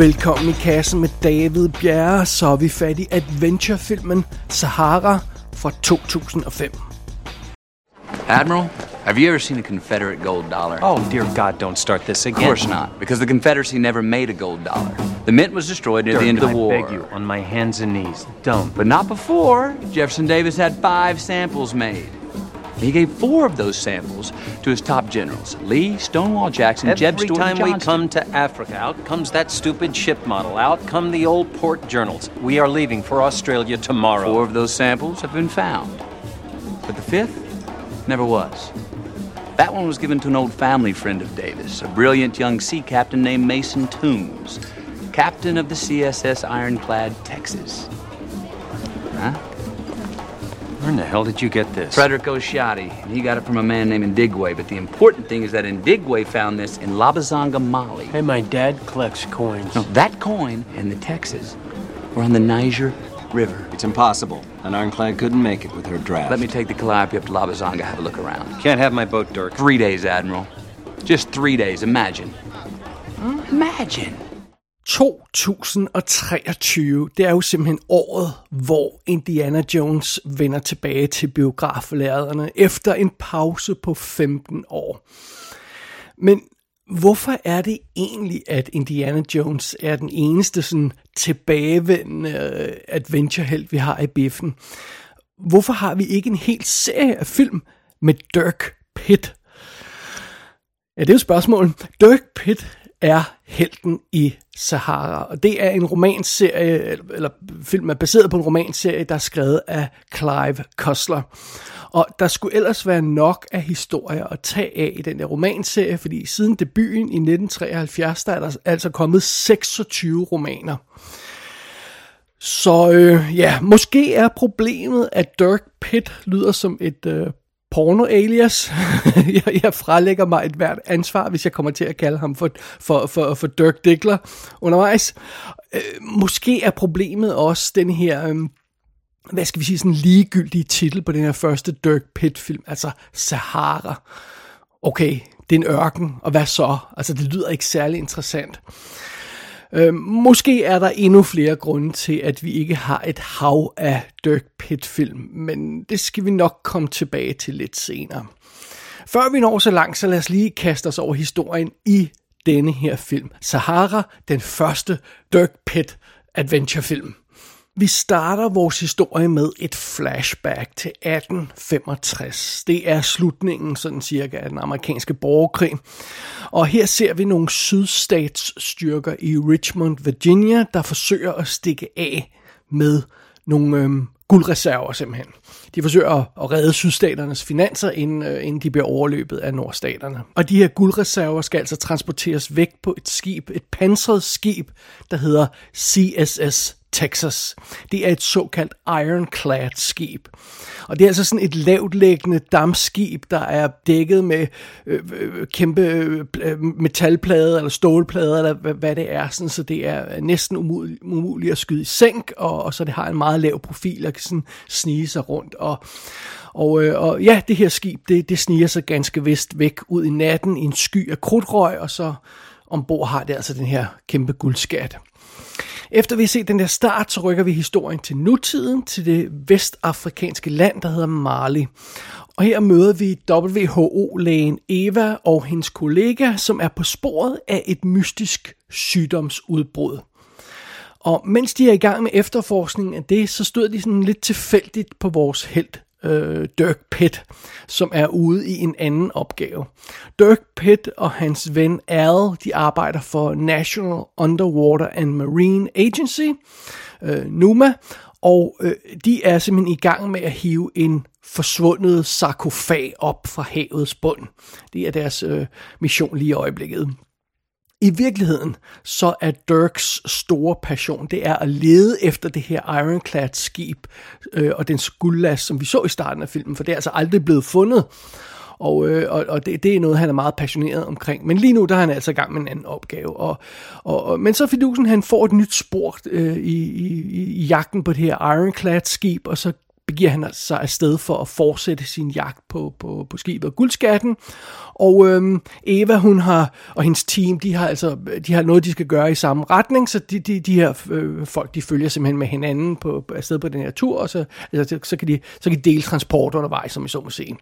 Velkommen i kassen med David Bjerre, så er vi fat i adventurefilmen Sahara fra 2005. Admiral, have you ever seen a Confederate gold dollar? Oh, dear God, don't start this again. Of course not, because the Confederacy never made a gold dollar. The mint was destroyed near Dirk, the end of the I war. beg you, on my hands and knees, don't. But not before. Jefferson Davis had five samples made. He gave four of those samples to his top generals Lee, Stonewall Jackson, Jeb Every Stuart, and time we come to Africa, out comes that stupid ship model. Out come the old port journals. We are leaving for Australia tomorrow. Four of those samples have been found. But the fifth never was. That one was given to an old family friend of Davis, a brilliant young sea captain named Mason Toombs, captain of the CSS Ironclad Texas. Huh? Where in the hell did you get this? Frederick Oshadi, he got it from a man named Ndigwe. But the important thing is that Ndigwe found this in Labazanga, Mali. Hey, my dad collects coins. No, that coin and the Texas were on the Niger River. It's impossible. An ironclad couldn't make it with her draft. Let me take the Calliope up to Labazanga, have a look around. Can't have my boat, Dirk. Three days, Admiral. Just three days, imagine. Imagine. 2023, det er jo simpelthen året, hvor Indiana Jones vender tilbage til biograflærerne efter en pause på 15 år. Men hvorfor er det egentlig, at Indiana Jones er den eneste sådan tilbagevendende øh, adventurehelt, vi har i biffen? Hvorfor har vi ikke en hel serie af film med Dirk Pitt? Ja, det er jo spørgsmålet. Dirk Pitt er helten i Sahara, og det er en romanserie, eller film er baseret på en romanserie, der er skrevet af Clive Cussler. Og der skulle ellers være nok af historier at tage af i den der romanserie, fordi siden debuten i 1973, der er der altså kommet 26 romaner. Så øh, ja, måske er problemet, at Dirk Pitt lyder som et øh, porno-alias. jeg, jeg frelægger mig et hvert ansvar, hvis jeg kommer til at kalde ham for, for, for, for Dirk Diggler undervejs. Øh, måske er problemet også den her... Øh, hvad skal vi sige, sådan ligegyldige titel på den her første Dirk Pitt-film, altså Sahara. Okay, det er en ørken, og hvad så? Altså, det lyder ikke særlig interessant. Øh, måske er der endnu flere grunde til, at vi ikke har et hav af Dirk Pitt-film, men det skal vi nok komme tilbage til lidt senere. Før vi når så langt, så lad os lige kaste os over historien i denne her film. Sahara, den første Dirk Pitt adventurefilm. Vi starter vores historie med et flashback til 1865. Det er slutningen sådan cirka af den amerikanske borgerkrig. Og her ser vi nogle sydstatsstyrker i Richmond, Virginia, der forsøger at stikke af med nogle øhm, guldreserver simpelthen. De forsøger at, redde sydstaternes finanser, inden, øh, inden de bliver overløbet af nordstaterne. Og de her guldreserver skal altså transporteres væk på et skib, et pansret skib, der hedder CSS Texas. Det er et såkaldt ironclad skib. Og det er altså sådan et lavtlæggende dammskib, der er dækket med øh, øh kæmpe øh, øh metalplader eller stålplader, eller hvad, hvad det er, sådan, så det er næsten umuligt, umuligt at skyde i sænk, og, og så det har en meget lav profil, og kan sådan snige sig rundt. Og, og, øh, og ja, det her skib, det, det sniger sig ganske vist væk ud i natten i en sky af krudtrøg, og så ombord har det altså den her kæmpe guldskat. Efter vi har set den der start, så rykker vi historien til nutiden, til det vestafrikanske land, der hedder Mali. Og her møder vi WHO-lægen Eva og hendes kollega, som er på sporet af et mystisk sygdomsudbrud. Og mens de er i gang med efterforskningen af det, så stod de sådan lidt tilfældigt på vores held, øh, Dirk Pitt, som er ude i en anden opgave. Dirk Pitt og hans ven Al, de arbejder for National Underwater and Marine Agency, øh, NUMA, og øh, de er simpelthen i gang med at hive en forsvundet sarkofag op fra havets bund. Det er deres øh, mission lige i øjeblikket. I virkeligheden, så er Dirks store passion, det er at lede efter det her Ironclad skib øh, og den skuldlast, som vi så i starten af filmen, for det er altså aldrig blevet fundet. Og, øh, og, og det, det er noget, han er meget passioneret omkring. Men lige nu, der er han altså i gang med en anden opgave. Og, og, og, men så Fidusen, han får et nyt spor øh, i, i, i jagten på det her Ironclad skib, og så begiver han sig afsted for at fortsætte sin jagt på, på, på skibet og guldskatten. Og øhm, Eva, hun har, og hendes team, de har altså de har noget, de skal gøre i samme retning, så de, de, de her øh, folk, de følger simpelthen med hinanden på, afsted på den her tur, og så, altså, så, kan de, så kan de dele transport undervejs, som I så må se.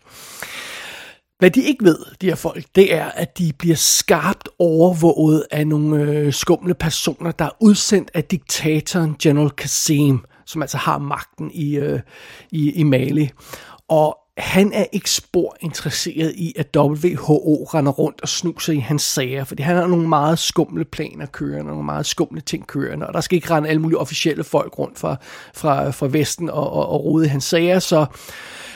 Hvad de ikke ved, de her folk, det er, at de bliver skarpt overvåget af nogle øh, skumle personer, der er udsendt af diktatoren General Kasim, som altså har magten i, øh, i, i Mali. Og han er ikke spor interesseret i, at WHO render rundt og snuser i hans sager, fordi han har nogle meget skumle planer kørende, nogle meget skumle ting kørende, og der skal ikke rende alle mulige officielle folk rundt fra, fra, fra Vesten og, og, og rode i hans sager, så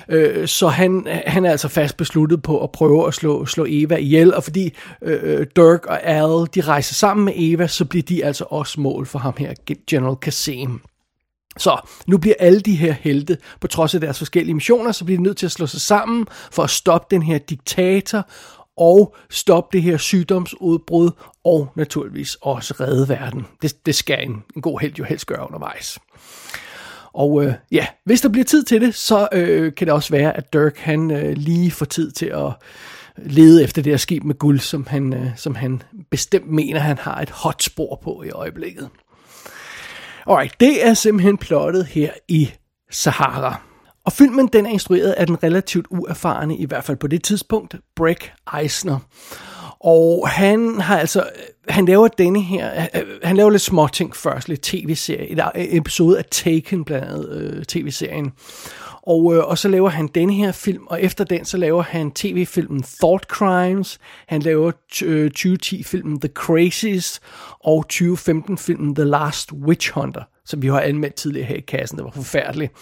Øh, så han, han er altså fast besluttet på at prøve at slå, slå Eva ihjel, og fordi øh, Dirk og Al, de rejser sammen med Eva, så bliver de altså også mål for ham her, General Kasem. Så nu bliver alle de her helte, på trods af deres forskellige missioner, så bliver de nødt til at slå sig sammen for at stoppe den her diktator og stoppe det her sygdomsudbrud og naturligvis også redde verden. Det, det skal en, en god held jo helst gøre undervejs. Og øh, ja, hvis der bliver tid til det, så øh, kan det også være, at Dirk han øh, lige får tid til at lede efter det her skib med guld, som han, øh, som han bestemt mener, han har et hot spor på i øjeblikket. Alright, det er simpelthen plottet her i Sahara. Og filmen den er instrueret af den relativt uerfarne, i hvert fald på det tidspunkt, Breck Eisner. Og han har altså, øh, han laver denne her, øh, øh, han laver lidt småting først, lidt tv-serie, et episode af Taken blandt andet, øh, tv-serien. Og, øh, og så laver han denne her film, og efter den så laver han tv-filmen Thought Crimes, han laver øh, 2010-filmen The Crazies, og 2015-filmen The Last Witch Hunter, som vi har anmeldt tidligere her i kassen, det var forfærdeligt.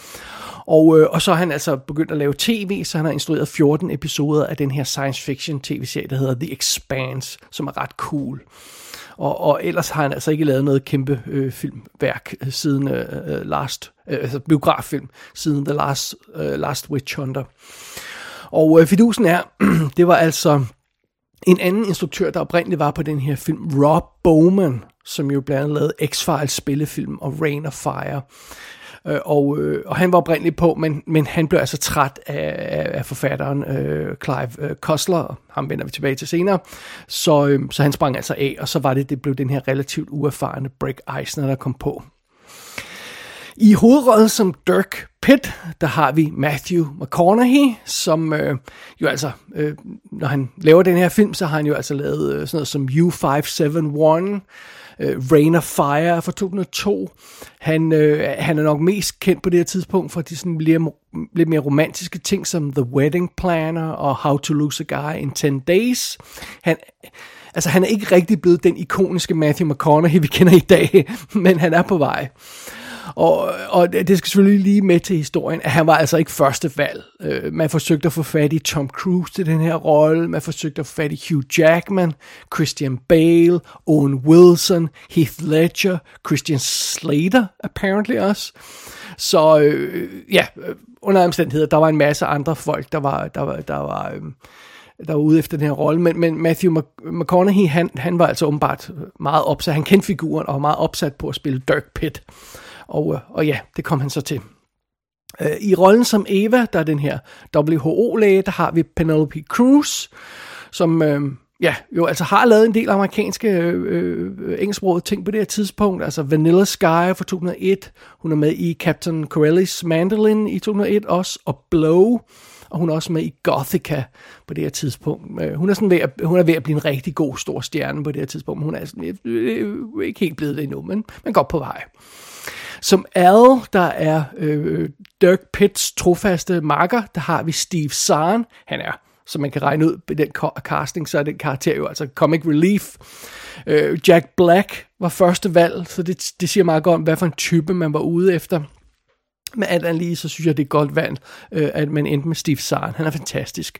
Og, øh, og så har han altså begyndt at lave tv, så han har instrueret 14 episoder af den her science fiction tv-serie, der hedder The Expanse, som er ret cool. Og, og ellers har han altså ikke lavet noget kæmpe øh, filmværk øh, siden øh, øh, Last, øh, altså biograffilm, siden The Last, øh, Last Witch Hunter. Og øh, fidusen er, det var altså en anden instruktør, der oprindeligt var på den her film, Rob Bowman, som jo blandt andet lavede X-Files spillefilm og Rain of Fire. Øh, og, øh, og han var oprindeligt på, men, men han blev altså træt af, af forfatteren øh, Clive øh, Cussler, ham vender vi tilbage til senere, så, øh, så han sprang altså af, og så var det, det blev den her relativt uerfarne Brick Eisner, der kom på. I hovedrollen som Dirk Pitt, der har vi Matthew McConaughey, som øh, jo altså, øh, når han laver den her film, så har han jo altså lavet øh, sådan noget som U571, øh, Rain of Fire fra 2002. Han, øh, han er nok mest kendt på det her tidspunkt for de sådan lidt, lidt mere romantiske ting som The Wedding Planner og How to Lose a Guy in 10 Days. Han, altså han er ikke rigtig blevet den ikoniske Matthew McConaughey, vi kender i dag, men han er på vej. Og, og det skal selvfølgelig lige med til historien, at han var altså ikke første valg. Øh, man forsøgte at få fat i Tom Cruise til den her rolle, man forsøgte at få fat i Hugh Jackman, Christian Bale, Owen Wilson, Heath Ledger, Christian Slater, apparently også. Så øh, ja, øh, under omstændigheder, der var en masse andre folk, der var, der var, der var øh, der var ude efter den her rolle, men, men Matthew McConaughey, han, han var altså åbenbart meget opsat, han kendte figuren og var meget opsat på at spille Dirk Pitt. Og, øh, og ja, det kom han så til. Øh, I rollen som Eva, der er den her WHO-læge, der har vi Penelope Cruz, som øh, ja, jo altså har lavet en del amerikanske øh, øh engelsksprogede ting på det her tidspunkt. Altså Vanilla Sky fra 2001. Hun er med i Captain Corelli's Mandolin i 2001 også, og Blow og hun er også med i Gothica på det her tidspunkt. Hun er, sådan ved at, hun er ved at blive en rigtig god stor stjerne på det her tidspunkt, men hun er sådan, ikke helt blevet det endnu, men, men godt på vej. Som Al, der er øh, Dirk Pitts trofaste marker, der har vi Steve Zahn. Han er, som man kan regne ud på den casting, så er den karakter jo altså comic relief. Øh, Jack Black var første valg, så det, det siger meget godt om, hvad for en type man var ude efter. Men alt andet lige, så synes jeg, det er godt valg, øh, at man endte med Steve Zahn. Han er fantastisk.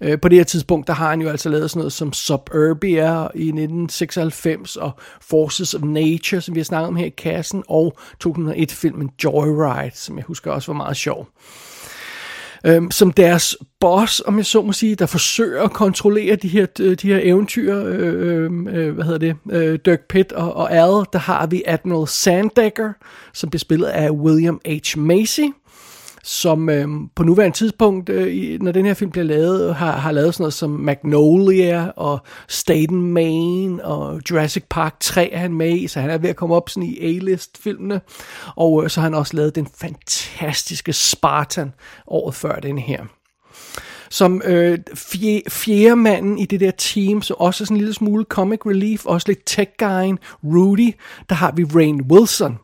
Øh, på det her tidspunkt, der har han jo altså lavet sådan noget som Suburbia i 1996, og Forces of Nature, som vi har snakket om her i kassen, og 2001-filmen Joyride, som jeg husker også var meget sjov øhm, som deres boss, om jeg så må sige, der forsøger at kontrollere de her, øh, de her eventyr, øh, øh, øh, hvad hedder det, øh, Dirk Pitt og, og Al, der har vi Admiral Sandecker, som bliver spillet af William H. Macy, som øh, på nuværende tidspunkt, øh, når den her film bliver lavet, har, har lavet sådan noget som Magnolia og Staten Maine og Jurassic Park 3 er han med i, så han er ved at komme op sådan i A-list-filmene. Og øh, så har han også lavet den fantastiske Spartan året før den her som øh, fjerde, fjerde manden i det der team, så også sådan en lille smule comic relief, også lidt tech guyen, Rudy, der har vi Rain Wilson,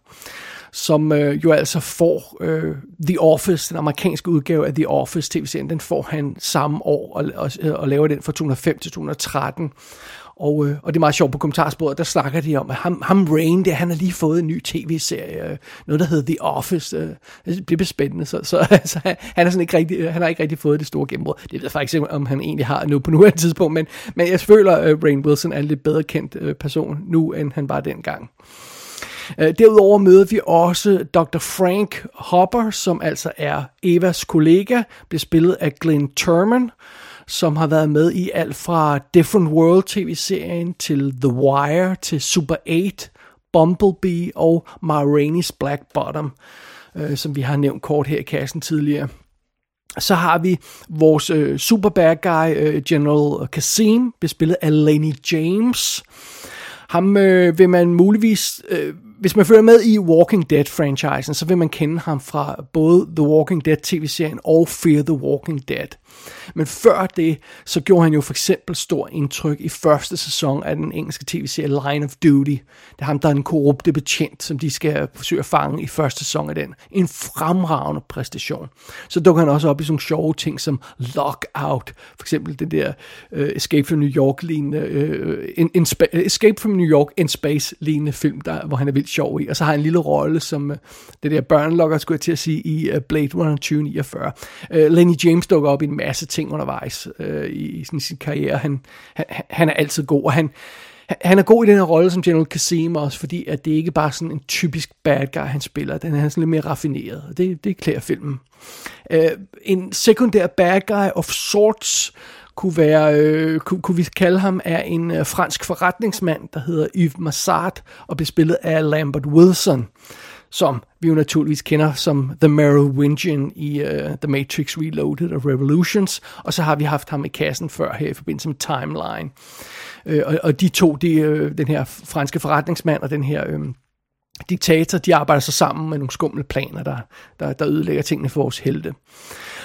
som øh, jo altså får øh, The Office, den amerikanske udgave af The Office tv-serien, den får han samme år og, og, og laver den fra 2005 til 2013. Og, øh, og det er meget sjovt på kommentarsporet, der snakker de om, at ham, ham Rain, der, han har lige fået en ny tv-serie, øh, noget der hedder The Office. Øh, det bliver spændende, så, så altså, han, er sådan ikke rigtig, han har ikke rigtig fået det store gennembrud. Det ved jeg faktisk ikke, om han egentlig har nu på nuværende tidspunkt, men, men jeg føler, at øh, Rain Wilson er en lidt bedre kendt øh, person nu, end han var dengang. Øh, derudover møder vi også Dr. Frank Hopper, som altså er Evas kollega, bliver spillet af Glenn Turman, som har været med i alt fra Different World tv-serien til The Wire til Super 8, Bumblebee og Ma Rainey's Black Bottom, øh, som vi har nævnt kort her i kassen tidligere. Så har vi vores øh, super bad guy, øh, General Kasim, bespillet af Lenny James. Ham øh, vil man muligvis øh, hvis man følger med i Walking Dead-franchisen, så vil man kende ham fra både The Walking Dead tv-serien og Fear the Walking Dead. Men før det, så gjorde han jo for eksempel stor indtryk i første sæson af den engelske tv-serie Line of Duty. Det er ham, der er en korrupte betjent, som de skal forsøge at fange i første sæson af den. En fremragende præstation. Så dukker han også op i sådan sjove ting som Lockout. For eksempel det der uh, Escape from New York lignende, uh, øh, in, in Escape from New York in Space lignende film, der, hvor han er vildt sjov i. Og så har han en lille rolle som uh, det der børnelokker, skulle jeg til at sige, i uh, Blade Runner 2049. Uh, Lenny James dukker op i en masse ting undervejs øh, i, i sin, sin karriere. Han, han, han er altid god, og han, han er god i den her rolle som General Kasim også, fordi at det ikke bare er sådan en typisk bad guy, han spiller. Den er sådan lidt mere raffineret, og det, det klæder filmen. Øh, en sekundær bad guy of sorts kunne være, øh, kunne, kunne vi kalde ham, er en øh, fransk forretningsmand, der hedder Yves Massard, og bliver spillet af Lambert Wilson, som vi jo naturligvis kender som The Merovingian i uh, The Matrix Reloaded og Revolutions, og så har vi haft ham i kassen før her i forbindelse med Timeline. Uh, og, og de to, de, uh, den her franske forretningsmand og den her... Uh, diktator, de arbejder så sammen med nogle skumle planer, der, der, der ødelægger tingene for vores helte.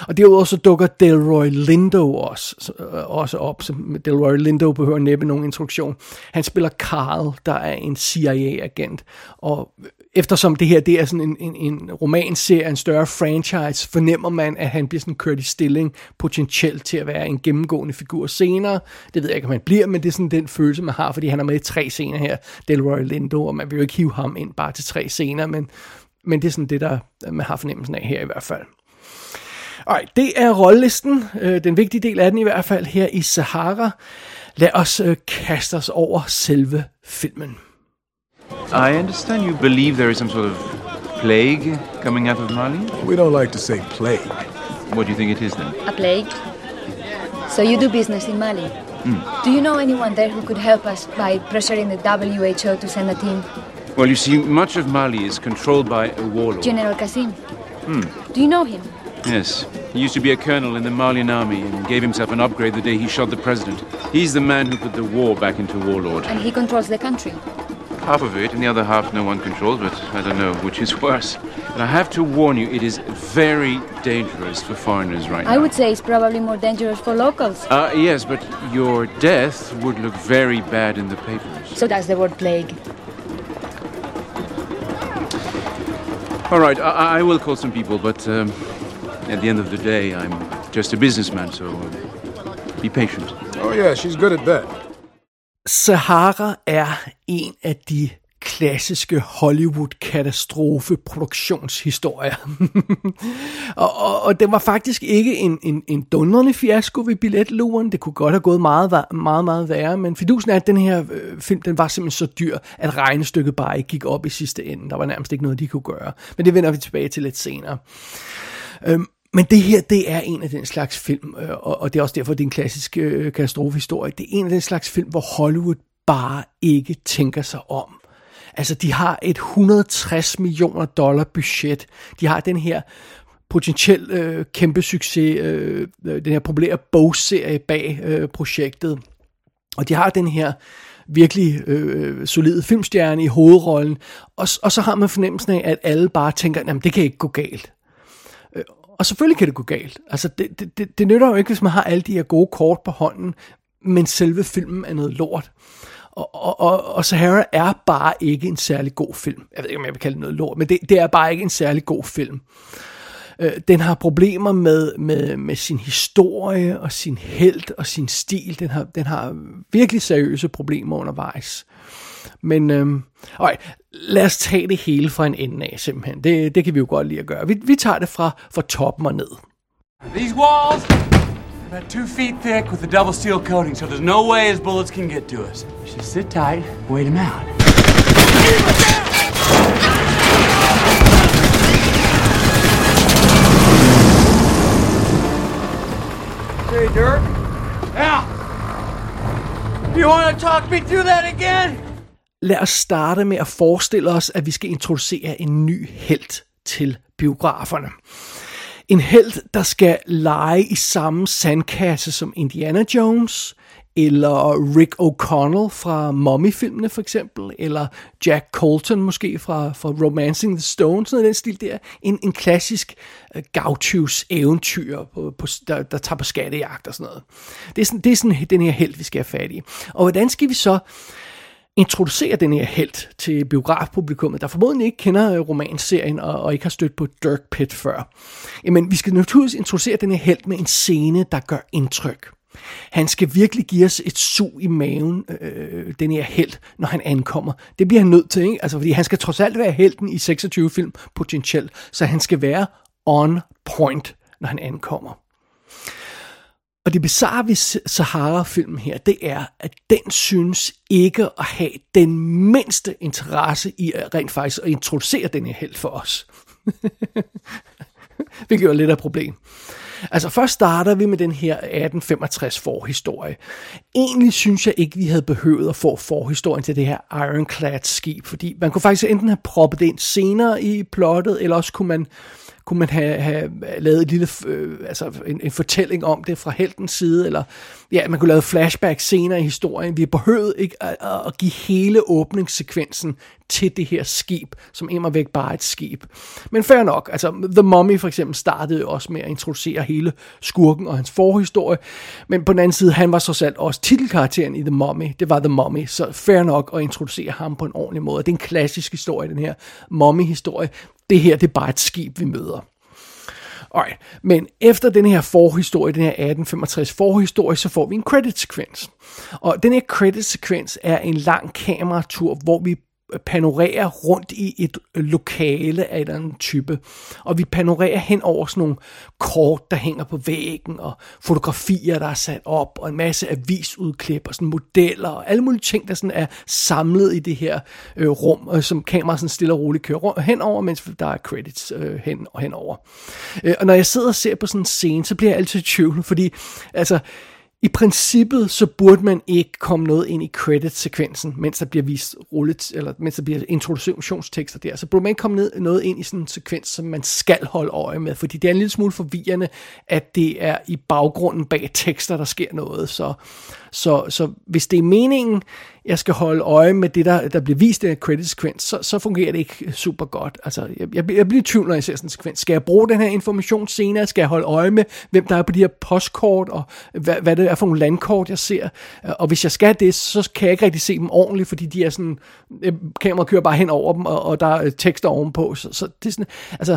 Og derudover så dukker Delroy Lindo også, også op. Så Delroy Lindo behøver næppe nogen introduktion. Han spiller Carl, der er en CIA-agent. Og eftersom det her det er sådan en, en, en romanserie, en større franchise, fornemmer man, at han bliver sådan kørt i stilling potentielt til at være en gennemgående figur senere. Det ved jeg ikke, om han bliver, men det er sådan den følelse, man har, fordi han er med i tre scener her, Delroy Lindo, og man vil jo ikke hive ham ind bare til tre scener, men, men det er sådan det, der man har fornemmelsen af her i hvert fald. Alright, det er rollelisten. Øh, den vigtige del af den i hvert fald her i Sahara. Lad os øh, kaste os over selve filmen. I understand you believe there is some sort of plague coming out of Mali? We don't like to say plague. What do you think it is then? A plague? So you do business in Mali? Mm. Do you know anyone there who could help us by pressuring the WHO to send a team? Well, you see, much of Mali is controlled by a warlord. General Kassim. Hmm. Do you know him? Yes. He used to be a colonel in the Malian army and gave himself an upgrade the day he shot the president. He's the man who put the war back into warlord. And he controls the country? Half of it, and the other half no one controls, but I don't know which is worse. And I have to warn you, it is very dangerous for foreigners right now. I would say it's probably more dangerous for locals. Uh, yes, but your death would look very bad in the papers. So that's the word plague. All right, I, I will call some people, but um, at the end of the day, I'm just a businessman, so uh, be patient. Oh, yeah, she's good at that. Sahara er en af de klassiske Hollywood-katastrofe-produktionshistorier. og, og, og den var faktisk ikke en, en, en dundrende fiasko ved billetluren. Det kunne godt have gået meget, meget, meget værre, men fidusen er, at den her øh, film, den var simpelthen så dyr, at regnestykket bare ikke gik op i sidste ende. Der var nærmest ikke noget, de kunne gøre. Men det vender vi tilbage til lidt senere. Øhm, men det her, det er en af den slags film, øh, og, og det er også derfor, det er en klassisk øh, katastrofehistorie. Det er en af den slags film, hvor Hollywood bare ikke tænker sig om. Altså, de har et 160 millioner dollar budget. De har den her potentiel øh, kæmpe succes, øh, øh, den her populære bogserie bag øh, projektet. Og de har den her virkelig øh, øh solide filmstjerne i hovedrollen, og, og så har man fornemmelsen af, at alle bare tænker, at det kan ikke gå galt. Og selvfølgelig kan det gå galt. Altså, det, det, det, det nytter jo ikke, hvis man har alle de her gode kort på hånden, men selve filmen er noget lort. Og, og, og, og Sahara er bare ikke en særlig god film. Jeg ved ikke, om jeg vil kalde det noget lort, men det, det er bare ikke en særlig god film. Øh, den har problemer med, med, med sin historie og sin held og sin stil. Den har, den har virkelig seriøse problemer undervejs. Men øh, okay, lad os tage det hele fra en ende af simpelthen. Det, det kan vi jo godt lide at gøre. Vi, vi tager det fra, fra toppen og ned. These walls about two feet thick with a double steel coating, so there's no way his bullets can get to us. Just sit tight, wait him out. Hey, Dirk. Yeah. You want to talk me through that again? Lad os starte med at forestille os, at vi skal introducere en ny held til biograferne. En held, der skal lege i samme sandkasse som Indiana Jones, eller Rick O'Connell fra Mummy-filmene for eksempel, eller Jack Colton måske fra, fra Romancing the Stone, sådan den stil der. En, en klassisk øh, uh, gauchos eventyr, på, på, der, der tager på skattejagt og sådan noget. Det er sådan, det er sådan den her held, vi skal have fat i. Og hvordan skal vi så introducere den her held til biografpublikummet, der formodentlig ikke kender øh, romanserien og, og ikke har stødt på Dirk Pitt før. Jamen, vi skal naturligvis introducere den her held med en scene, der gør indtryk. Han skal virkelig give os et sug i maven, øh, den her held, når han ankommer. Det bliver han nødt til, ikke? Altså, fordi han skal trods alt være helten i 26 film potentielt, så han skal være on point, når han ankommer. Og det bizarre ved Sahara-filmen her, det er, at den synes ikke at have den mindste interesse i at rent faktisk at introducere den her held for os. Hvilket er lidt af et problem. Altså først starter vi med den her 1865 forhistorie. Egentlig synes jeg ikke, vi havde behøvet at få forhistorien til det her Ironclad skib, fordi man kunne faktisk enten have proppet det ind senere i plottet, eller også kunne man kunne man have, have lavet et lille, øh, altså en, en fortælling om det fra heltens side, eller ja, man kunne lave flashback senere i historien. Vi behøvede ikke at, at give hele åbningssekvensen til det her skib, som immer væk bare et skib. Men fair nok, altså The Mummy for eksempel startede også med at introducere hele skurken og hans forhistorie, men på den anden side, han var så selv også titelkarakteren i The Mummy, det var The Mummy, så fair nok at introducere ham på en ordentlig måde. Det er en klassisk historie, den her Mummy-historie. Det her, det er bare et skib, vi møder. Alright. Men efter den her forhistorie, den her 1865 forhistorie, så får vi en credit-sekvens. Og den her credit-sekvens er en lang kameratur, hvor vi panorerer rundt i et lokale af en anden type. Og vi panorerer hen over sådan nogle kort, der hænger på væggen, og fotografier, der er sat op, og en masse avisudklip, og sådan modeller, og alle mulige ting, der sådan er samlet i det her øh, rum, øh, som kameraet sådan stille og roligt kører rundt, henover, mens der er credits øh, hen og henover. Øh, og når jeg sidder og ser på sådan en scene, så bliver jeg altid i tvivl, fordi altså, i princippet så burde man ikke komme noget ind i credit-sekvensen, mens der bliver vist rullet, eller mens der bliver introduktionstekster der. Så burde man ikke komme ned, noget ind i sådan en sekvens, som man skal holde øje med, fordi det er en lille smule forvirrende, at det er i baggrunden bag tekster, der sker noget. Så, så, så hvis det er meningen, jeg skal holde øje med det, der, der bliver vist i en credit-sekvens, så, så fungerer det ikke super godt. Altså, jeg, jeg, jeg bliver i tvivl, når jeg ser sådan en sekvens. Skal jeg bruge den her information senere? Skal jeg holde øje med, hvem der er på de her postkort, og hvad, hvad det er for nogle landkort, jeg ser? Og hvis jeg skal det, så kan jeg ikke rigtig se dem ordentligt, fordi de er sådan, øh, kameraet kører bare hen over dem, og, og der er tekster ovenpå. Så, så det er sådan, altså,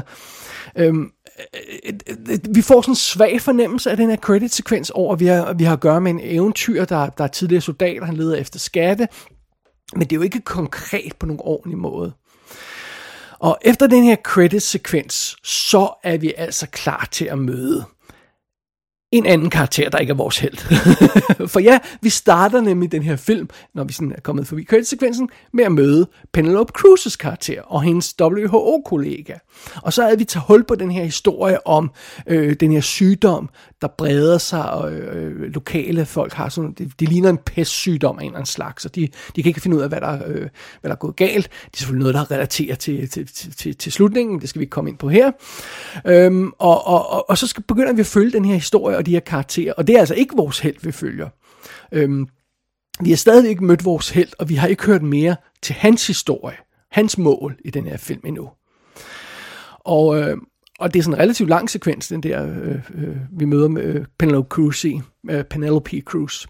øhm, Øh, øh, øh, vi får sådan en svag fornemmelse af den her credit-sekvens over, at vi har, vi har at gøre med en eventyr, der, der er tidligere soldater, han leder efter skatte, men det er jo ikke konkret på nogen ordentlig måde. Og efter den her credit-sekvens, så er vi altså klar til at møde en anden karakter, der ikke er vores held. For ja, vi starter nemlig den her film, når vi sådan er kommet forbi credit-sekvensen, med at møde Penelope Cruz's karakter og hendes WHO-kollega. Og så er vi tager hul på den her historie om øh, den her sygdom, der breder sig, og øh, lokale folk har sådan, det, det ligner en pestsygdom af en eller anden slags, og de, de kan ikke finde ud af, hvad der, øh, hvad der er gået galt. Det er selvfølgelig noget, der relaterer til, til, til, til, til slutningen, det skal vi ikke komme ind på her. Øhm, og, og, og, og så skal, begynder vi at følge den her historie og de her karakterer, og det er altså ikke vores held, vi følger. Øhm, vi har stadig ikke mødt vores held, og vi har ikke hørt mere til hans historie, hans mål i den her film endnu. Og, øh, og det er sådan en relativt lang sekvens, den der, øh, øh, vi møder med øh, Penelope Cruz i, øh, Penelope Cruz.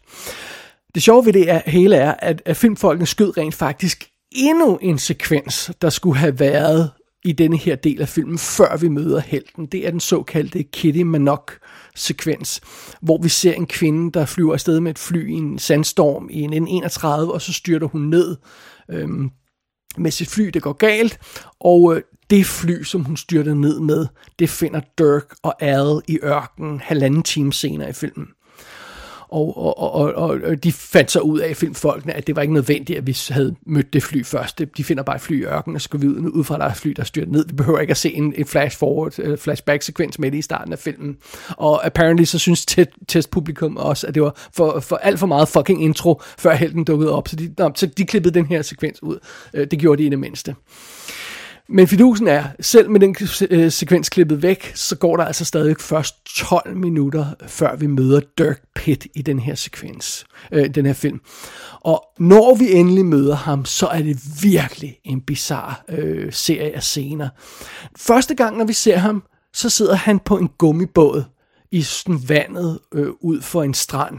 Det sjove ved det er, hele er, at, at filmfolkene skød rent faktisk endnu en sekvens, der skulle have været i denne her del af filmen, før vi møder helten. Det er den såkaldte Kitty Manok-sekvens, hvor vi ser en kvinde, der flyver afsted med et fly i en sandstorm i en 31, og så styrter hun ned øhm, med sit fly, det går galt, og øh, det fly, som hun styrter ned med, det finder Dirk og Al i ørkenen halvanden time senere i filmen. Og, og, og, og, de fandt så ud af filmfolkene, at det var ikke nødvendigt, at vi havde mødt det fly først. De finder bare et fly i ørkenen, og så går vi ud, ud fra, at der er et fly, der styrer ned. Vi behøver ikke at se en, en flash forward, øh, flashback sekvens med det i starten af filmen. Og apparently så synes testpublikum også, at det var for, for alt for meget fucking intro, før helten dukkede op. Så de, no, så de klippede den her sekvens ud. Øh, det gjorde de i det mindste. Men fidusen er, selv med den øh, sekvens klippet væk, så går der altså stadig først 12 minutter, før vi møder Dirk Pitt i den her sekvens, øh, den her film. Og når vi endelig møder ham, så er det virkelig en bizarre øh, serie af scener. Første gang, når vi ser ham, så sidder han på en gummibåd i sådan vandet øh, ud for en strand.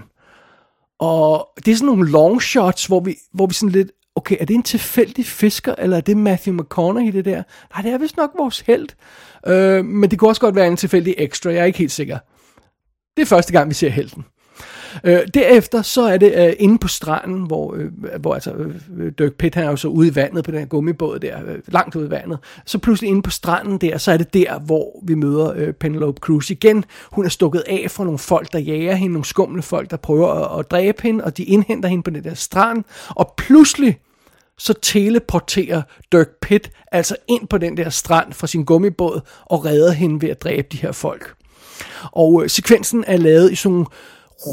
Og det er sådan nogle long shots, hvor vi, hvor vi sådan lidt okay, er det en tilfældig fisker, eller er det Matthew McConaughey, det der? Nej, det er vist nok vores held. Øh, men det kunne også godt være en tilfældig ekstra, jeg er ikke helt sikker. Det er første gang, vi ser helten. Øh, derefter så er det øh, inde på stranden, hvor, øh, hvor altså, øh, Dirk Pitt han er jo så ude i vandet på den her gummibåd der, øh, langt ude i vandet. Så pludselig inde på stranden der, så er det der, hvor vi møder øh, Penelope Cruz igen. Hun er stukket af fra nogle folk, der jager hende, nogle skumle folk, der prøver at, at dræbe hende, og de indhenter hende på den der strand, og pludselig så teleporterer Dirk Pitt altså ind på den der strand fra sin gummibåd og redder hende ved at dræbe de her folk. Og øh, sekvensen er lavet i sådan nogle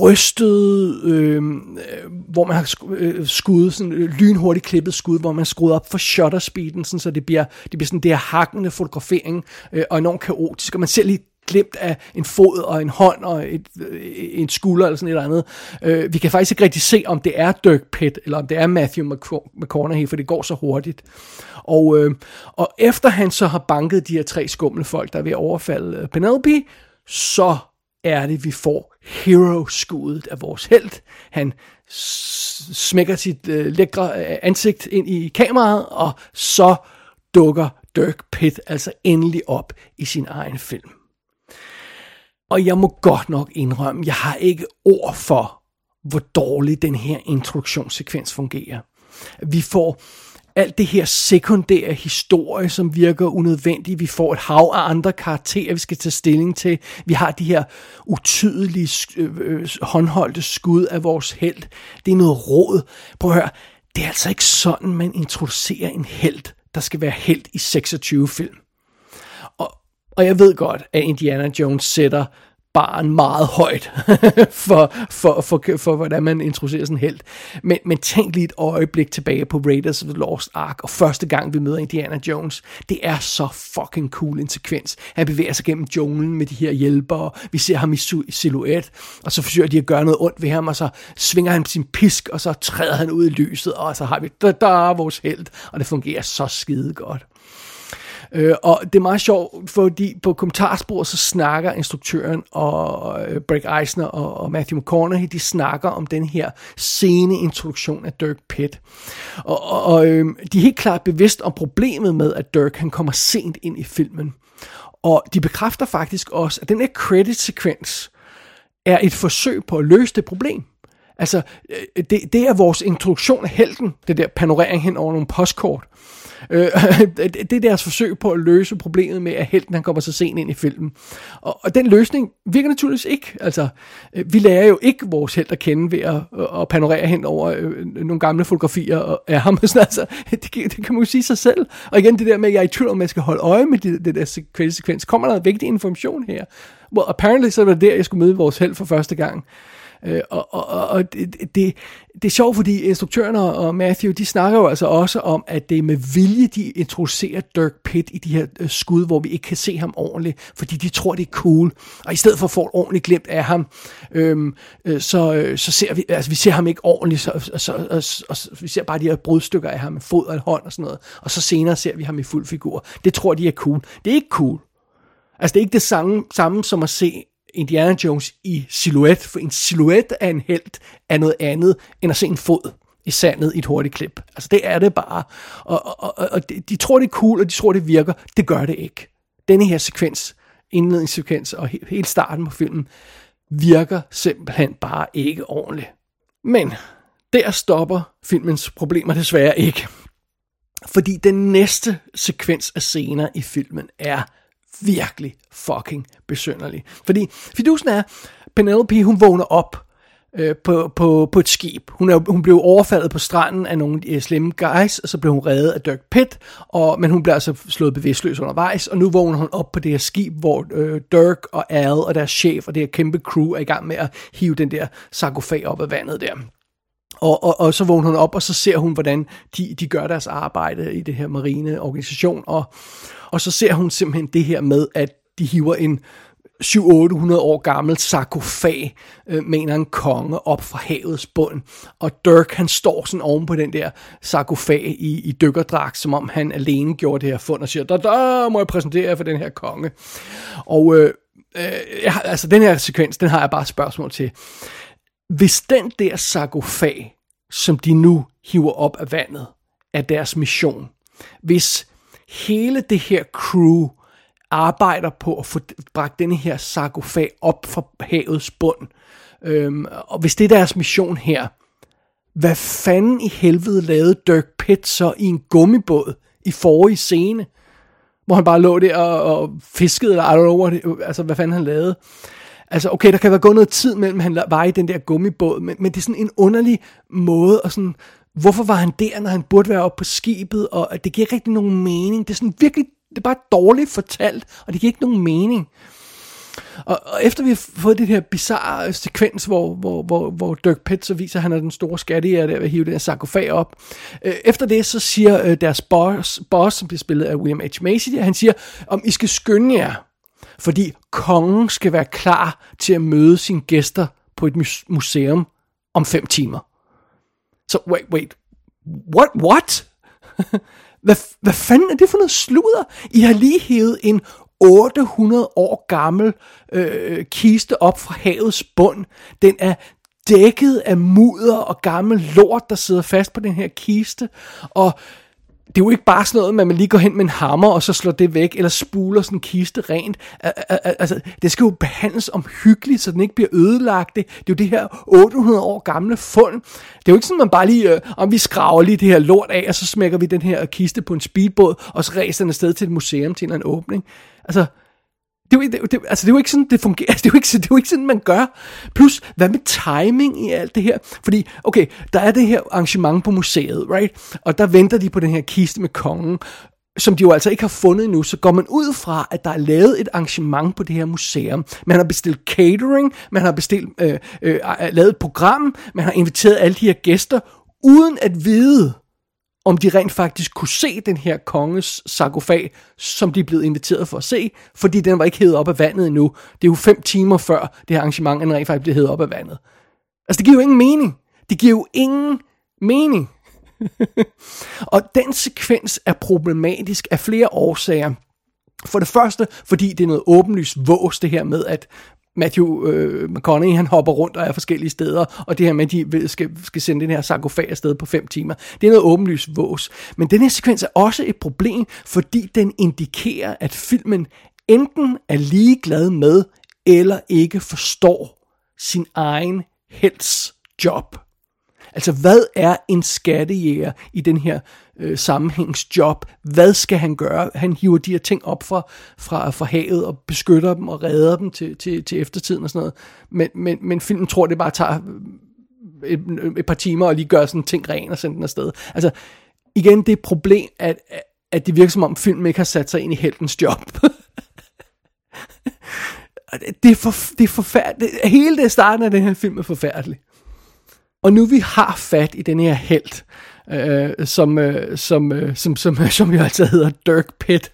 rystet, øhm, øh, hvor man har øh, skudt, sådan øh, lynhurtigt klippet skud, hvor man skruet op for shutter speeden, sådan, så det bliver, det bliver sådan det her hakkende fotografering, øh, og enormt kaotisk, og man ser lige glemt af en fod og en hånd og et, øh, en skulder eller sådan et eller andet. Øh, vi kan faktisk ikke rigtig se, om det er Dirk Pitt, eller om det er Matthew McConaughey, for det går så hurtigt. Og, øh, og efter han så har banket de her tre skumle folk, der er ved at overfalde Penelope, så er det, vi får hero-skuddet af vores held. Han smækker sit øh, lækre øh, ansigt ind i kameraet, og så dukker Dirk Pitt altså endelig op i sin egen film. Og jeg må godt nok indrømme, jeg har ikke ord for, hvor dårligt den her introduktionssekvens fungerer. Vi får alt det her sekundære historie, som virker unødvendigt. Vi får et hav af andre karakterer, vi skal tage stilling til. Vi har de her utydelige øh, øh, håndholdte skud af vores held. Det er noget råd. Prøv at høre, det er altså ikke sådan, man introducerer en held, der skal være held i 26 film. Og, og jeg ved godt, at Indiana Jones sætter barn meget højt for, for, for, for, for, hvordan man introducerer sådan en held. Men, men tænk lige et øjeblik tilbage på Raiders of the Lost Ark, og første gang vi møder Indiana Jones, det er så fucking cool en sekvens. Han bevæger sig gennem junglen med de her hjælpere, vi ser ham i silhuet, og så forsøger de at gøre noget ondt ved ham, og så svinger han sin pisk, og så træder han ud i lyset, og så har vi, da, da vores held, og det fungerer så skide godt. Øh, og det er meget sjovt, fordi på kommentarsporet, så snakker instruktøren og øh, Greg Eisner og, og Matthew McConaughey, de snakker om den her scene introduktion af Dirk Pitt. Og, og, og øh, de er helt klart bevidst om problemet med, at Dirk han kommer sent ind i filmen. Og de bekræfter faktisk også, at den her credit-sekvens er et forsøg på at løse det problem. Altså, øh, det, det er vores introduktion af helten, det der panorering hen over nogle postkort. Øh, Øh, det er deres forsøg på at løse problemet med, at helten han kommer så sent ind i filmen. Og, og den løsning virker naturligvis ikke. Altså, øh, vi lærer jo ikke vores held at kende ved at, øh, at panorere hen over øh, nogle gamle fotografier af ham. Sådan, altså, det, det kan man jo sige sig selv. Og igen det der med, at jeg er i tvivl om, man skal holde øje med det, det der sekvens. Kommer der noget vigtig information her? Well, apparently så var det der, jeg skulle møde vores held for første gang. Øh, og og, og det, det, det er sjovt, fordi instruktørerne og Matthew, de snakker jo altså også om, at det er med vilje, de introducerer Dirk Pitt i de her øh, skud, hvor vi ikke kan se ham ordentligt, fordi de tror, det er cool. Og i stedet for at få et ordentligt glimt af ham, øhm, øh, så, øh, så ser vi, altså vi ser ham ikke ordentligt, så, så, og, og, og, vi ser bare de her brudstykker af ham med fod og en hånd og sådan noget. Og så senere ser vi ham i fuld figur. Det tror de er cool. Det er ikke cool. Altså det er ikke det samme, samme som at se Indiana Jones i silhuet, for en silhuet af en held er noget andet, end at se en fod i sandet i et hurtigt klip. Altså det er det bare. Og, og, og, og de, de tror det er cool, og de tror det virker. Det gør det ikke. Denne her sekvens, indledningssekvens og he, hele starten på filmen, virker simpelthen bare ikke ordentligt. Men der stopper filmens problemer desværre ikke. Fordi den næste sekvens af scener i filmen er virkelig fucking besynderlig. Fordi fidusen er, Penelope hun vågner op øh, på, på, på et skib. Hun, er, hun blev overfaldet på stranden af nogle øh, slemme guys, og så blev hun reddet af Dirk Pitt, og, men hun blev altså slået bevidstløs undervejs, og nu vågner hun op på det her skib, hvor øh, Dirk og Al og deres chef og det her kæmpe crew er i gang med at hive den der sarkofag op af vandet der. Og, og, og så vågner hun op, og så ser hun, hvordan de, de gør deres arbejde i det her marine organisation, og, og så ser hun simpelthen det her med, at de hiver en 700-800 år gammel sarkofag øh, med en konge op fra havets bund. Og Dirk han står sådan oven på den der sarkofag i, i dykkerdragt, som om han alene gjorde det her fund og siger, der, der må jeg præsentere for den her konge. Og øh, øh, jeg, altså den her sekvens, den har jeg bare et spørgsmål til. Hvis den der sarkofag, som de nu hiver op af vandet, er deres mission, hvis hele det her crew arbejder på at få bragt denne her sarkofag op fra havets bund. Øhm, og hvis det er deres mission her, hvad fanden i helvede lavede Dirk Pitt så i en gummibåd i forrige scene? Hvor han bare lå der og, og fiskede, eller I don't know, what, altså hvad fanden han lavede. Altså, okay, der kan være gået noget tid mellem, han var i den der gummibåd, men, men det er sådan en underlig måde at sådan, hvorfor var han der, når han burde være oppe på skibet, og det giver ikke rigtig nogen mening. Det er sådan virkelig, det er bare dårligt fortalt, og det giver ikke nogen mening. Og, og efter vi har fået det her bizarre sekvens, hvor, hvor, hvor, hvor Dirk Pitt så viser, at han er den store skattejæger der vil hive den her sarkofag op. Øh, efter det, så siger øh, deres boss, boss, som bliver spillet af William H. Macy, han siger, om I skal skynde jer, fordi kongen skal være klar til at møde sine gæster på et museum om fem timer. Så wait, wait, what, what? hvad, hvad fanden er det for noget sludder? I har lige hævet en 800 år gammel øh, kiste op fra havets bund. Den er dækket af mudder og gammel lort, der sidder fast på den her kiste. Og det er jo ikke bare sådan noget, at man lige går hen med en hammer, og så slår det væk, eller spuler sådan en kiste rent. Altså, det skal jo behandles omhyggeligt, så den ikke bliver ødelagt. Det, det er jo det her 800 år gamle fund. Det er jo ikke sådan, at man bare lige, øh, om vi skraver lige det her lort af, og så smækker vi den her kiste på en speedbåd, og så ræser den afsted til et museum til en åbning. Altså, det er, jo, det, det, altså, det er jo ikke sådan, det fungerer. Det er, jo ikke, det er jo ikke sådan, man gør. Plus, hvad med timing i alt det her? Fordi, okay, der er det her arrangement på museet, right? Og der venter de på den her kiste med kongen, som de jo altså ikke har fundet endnu, så går man ud fra, at der er lavet et arrangement på det her museum. Man har bestilt catering, man har bestilt, øh, øh, lavet et program, man har inviteret alle de her gæster, uden at vide, om de rent faktisk kunne se den her konges sarkofag, som de er blevet inviteret for at se, fordi den var ikke hævet op af vandet endnu. Det er jo fem timer før det her arrangement, den rent faktisk blev hævet op af vandet. Altså, det giver jo ingen mening. Det giver jo ingen mening. og den sekvens er problematisk af flere årsager. For det første, fordi det er noget åbenlyst vås, det her med, at Matthew øh, McConaughey, han hopper rundt og er forskellige steder, og det her med, at de skal, skal sende den her sarkofag afsted på fem timer, det er noget åbenlyst vås. Men den her sekvens er også et problem, fordi den indikerer, at filmen enten er ligeglad med, eller ikke forstår sin egen helts job. Altså, hvad er en skattejæger i den her øh, sammenhængsjob? Hvad skal han gøre? Han hiver de her ting op fra, fra, fra havet og beskytter dem og redder dem til, til, til eftertiden og sådan noget. Men, men, men filmen tror, det bare tager øh, et, øh, et par timer og lige gør sådan ting ren og sende den afsted. Altså, igen, det er et problem, at, at det virker som om filmen ikke har sat sig ind i heltens job. det, er for, det er forfærdeligt. Hele det starten af den her film er forfærdelig. Og nu vi har fat i den her held, øh, som, øh, som, øh, som, som, som jo altså hedder Dirk Pitt,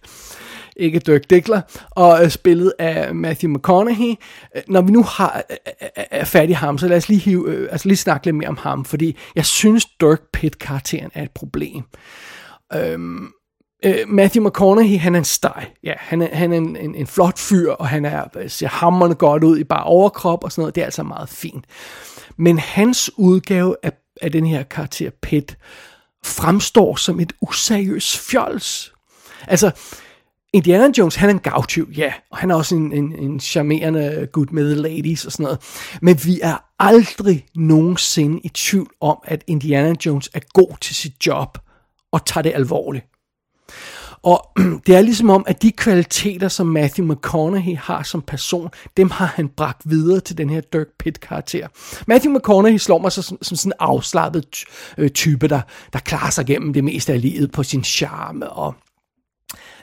ikke Dirk Dickler, og øh, spillet af Matthew McConaughey. Øh, når vi nu har øh, øh, øh, er fat i ham, så lad os lige, hive, øh, altså lige snakke lidt mere om ham, fordi jeg synes Dirk Pitt-karakteren er et problem. Øhm, øh, Matthew McConaughey, han er en steg. Ja, han er, han er en, en, en flot fyr, og han er, øh, ser hammerne godt ud i bare overkrop og sådan noget. Det er altså meget fint. Men hans udgave af, af den her karakter Pitt fremstår som et useriøst fjols. Altså, Indiana Jones, han er en gavtyv, ja, og han er også en, en, en charmerende good med ladies og sådan noget. Men vi er aldrig nogensinde i tvivl om, at Indiana Jones er god til sit job og tager det alvorligt. Og det er ligesom om, at de kvaliteter, som Matthew McConaughey har som person, dem har han bragt videre til den her Dirk Pitt-karakter. Matthew McConaughey slår mig så som, som sådan en afslappet øh, type, der, der klarer sig gennem det meste af livet på sin charme og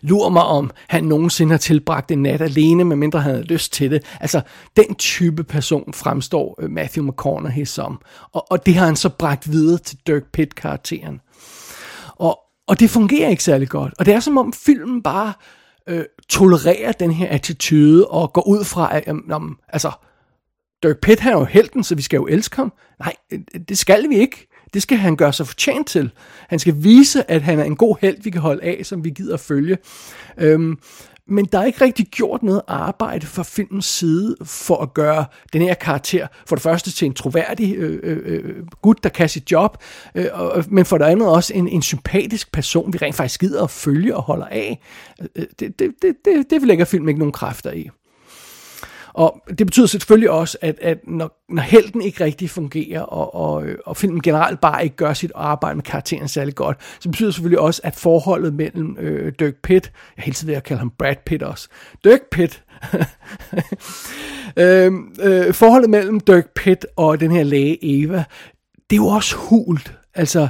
lurer mig om, han nogensinde har tilbragt en nat alene, medmindre han havde lyst til det. Altså, den type person fremstår øh, Matthew McConaughey som. Og, og det har han så bragt videre til Dirk Pitt-karakteren. Og, det fungerer ikke særlig godt. Og det er som om filmen bare øh, tolererer den her attitude og går ud fra, at øh, om, altså, Dirk Pitt er jo helten, så vi skal jo elske ham. Nej, øh, det skal vi ikke. Det skal han gøre sig fortjent til. Han skal vise, at han er en god held, vi kan holde af, som vi gider at følge. Øhm, men der er ikke rigtig gjort noget arbejde fra filmens side for at gøre den her karakter for det første til en troværdig øh, øh, øh gut, der kan sit job, øh, og, øh, men for det andet også en, en sympatisk person, vi rent faktisk gider at følge og holder af. Øh, øh det, det, det, det, det lægger filmen ikke nogen kræfter i. Og det betyder selvfølgelig også, at, at når, når helten ikke rigtig fungerer, og, og, og filmen generelt bare ikke gør sit arbejde med karakteren særlig godt, så betyder det selvfølgelig også, at forholdet mellem øh, Dirk Pitt, jeg helt ved at kalde ham Brad Pitt også, Dirk Pitt, øh, øh, forholdet mellem Dirk Pitt og den her læge Eva, det er jo også hult. Altså,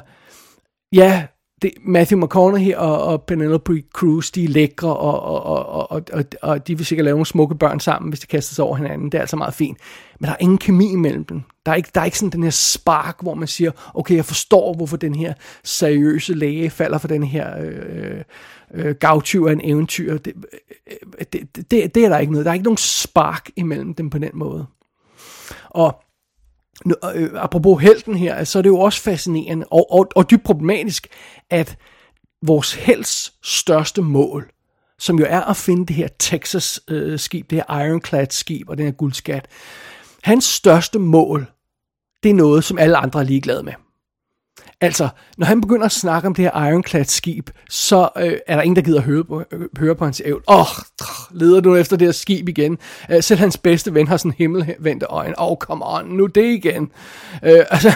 ja, det, Matthew McConaughey og, og Penelope Cruz, de er lækre, og, og, og, og, og, og de vil sikkert lave nogle smukke børn sammen, hvis de kaster sig over hinanden. Det er altså meget fint. Men der er ingen kemi imellem dem. Der er ikke, der er ikke sådan den her spark, hvor man siger, okay, jeg forstår, hvorfor den her seriøse læge falder for den her øh, øh, gavtyv af en eventyr. Det, øh, øh, det, det, det er der ikke noget. Der er ikke nogen spark imellem dem på den måde. Og øh, apropos helten her, så er det jo også fascinerende og, og, og dybt problematisk, at vores helts største mål, som jo er at finde det her Texas-skib, øh, det her Ironclad-skib og den her guldskat, hans største mål, det er noget, som alle andre er ligeglade med. Altså, når han begynder at snakke om det her Ironclad-skib, så øh, er der ingen, der gider høre på, øh, høre på hans ævl. Åh, oh, leder du efter det her skib igen? Øh, selv hans bedste ven har sådan himmelvendte øjne. Åh, oh, come on, nu det igen. Øh, altså,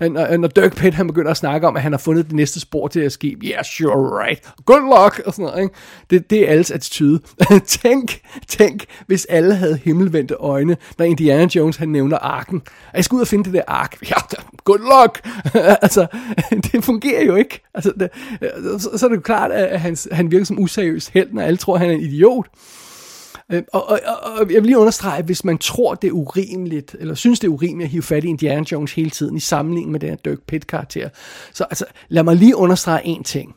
når, når Dirk Pitt, han begynder at snakke om, at han har fundet det næste spor til det her skib. Yeah, sure, right. Good luck, og sådan noget, ikke? Det, det er alles attitude. tænk, tænk, hvis alle havde himmelvendte øjne, når Indiana Jones, han nævner arken. Jeg skal ud og finde det der ark. Ja, good luck. altså, det fungerer jo ikke. Altså, det, øh, så, så er det jo klart, at han, han virker som useriøs held, når alle tror, at han er en idiot. Øh, og, og, og jeg vil lige understrege, at hvis man tror, det er urimeligt, eller synes, det er urimeligt at hive fat i Indiana Jones hele tiden i sammenligning med den her Dirk Pitt-karakter, så altså, lad mig lige understrege en ting.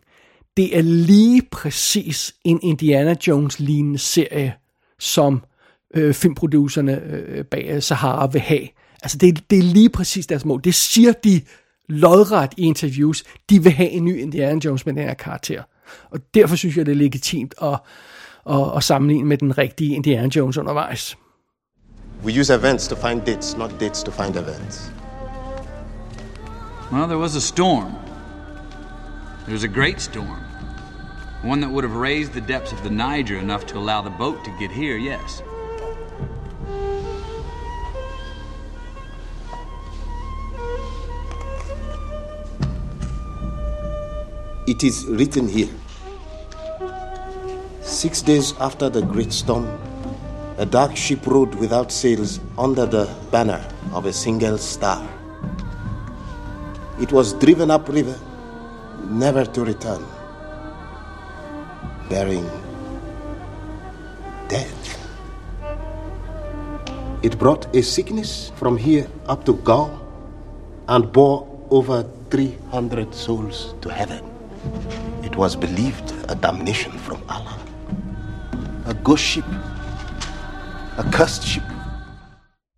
Det er lige præcis en Indiana Jones-lignende serie, som øh, filmproducerne øh, bag Sahara vil have. Altså, det, det er lige præcis deres mål. Det siger de lodret i interviews, de vil have en ny Indiana Jones med den her karakter. Og derfor synes jeg, det er legitimt at, at, at sammenligne med den rigtige Indiana Jones undervejs. We use events to find dates, not dates to find events. Well, there was a storm. There was a great storm. One that would have raised the depths of the Niger enough to allow the boat to get here, yes. It is written here. Six days after the great storm, a dark ship rode without sails under the banner of a single star. It was driven upriver, never to return, bearing death. It brought a sickness from here up to Gaul and bore over 300 souls to heaven. It was believed a damnation from Allah. A ghost ship. A cursed ship.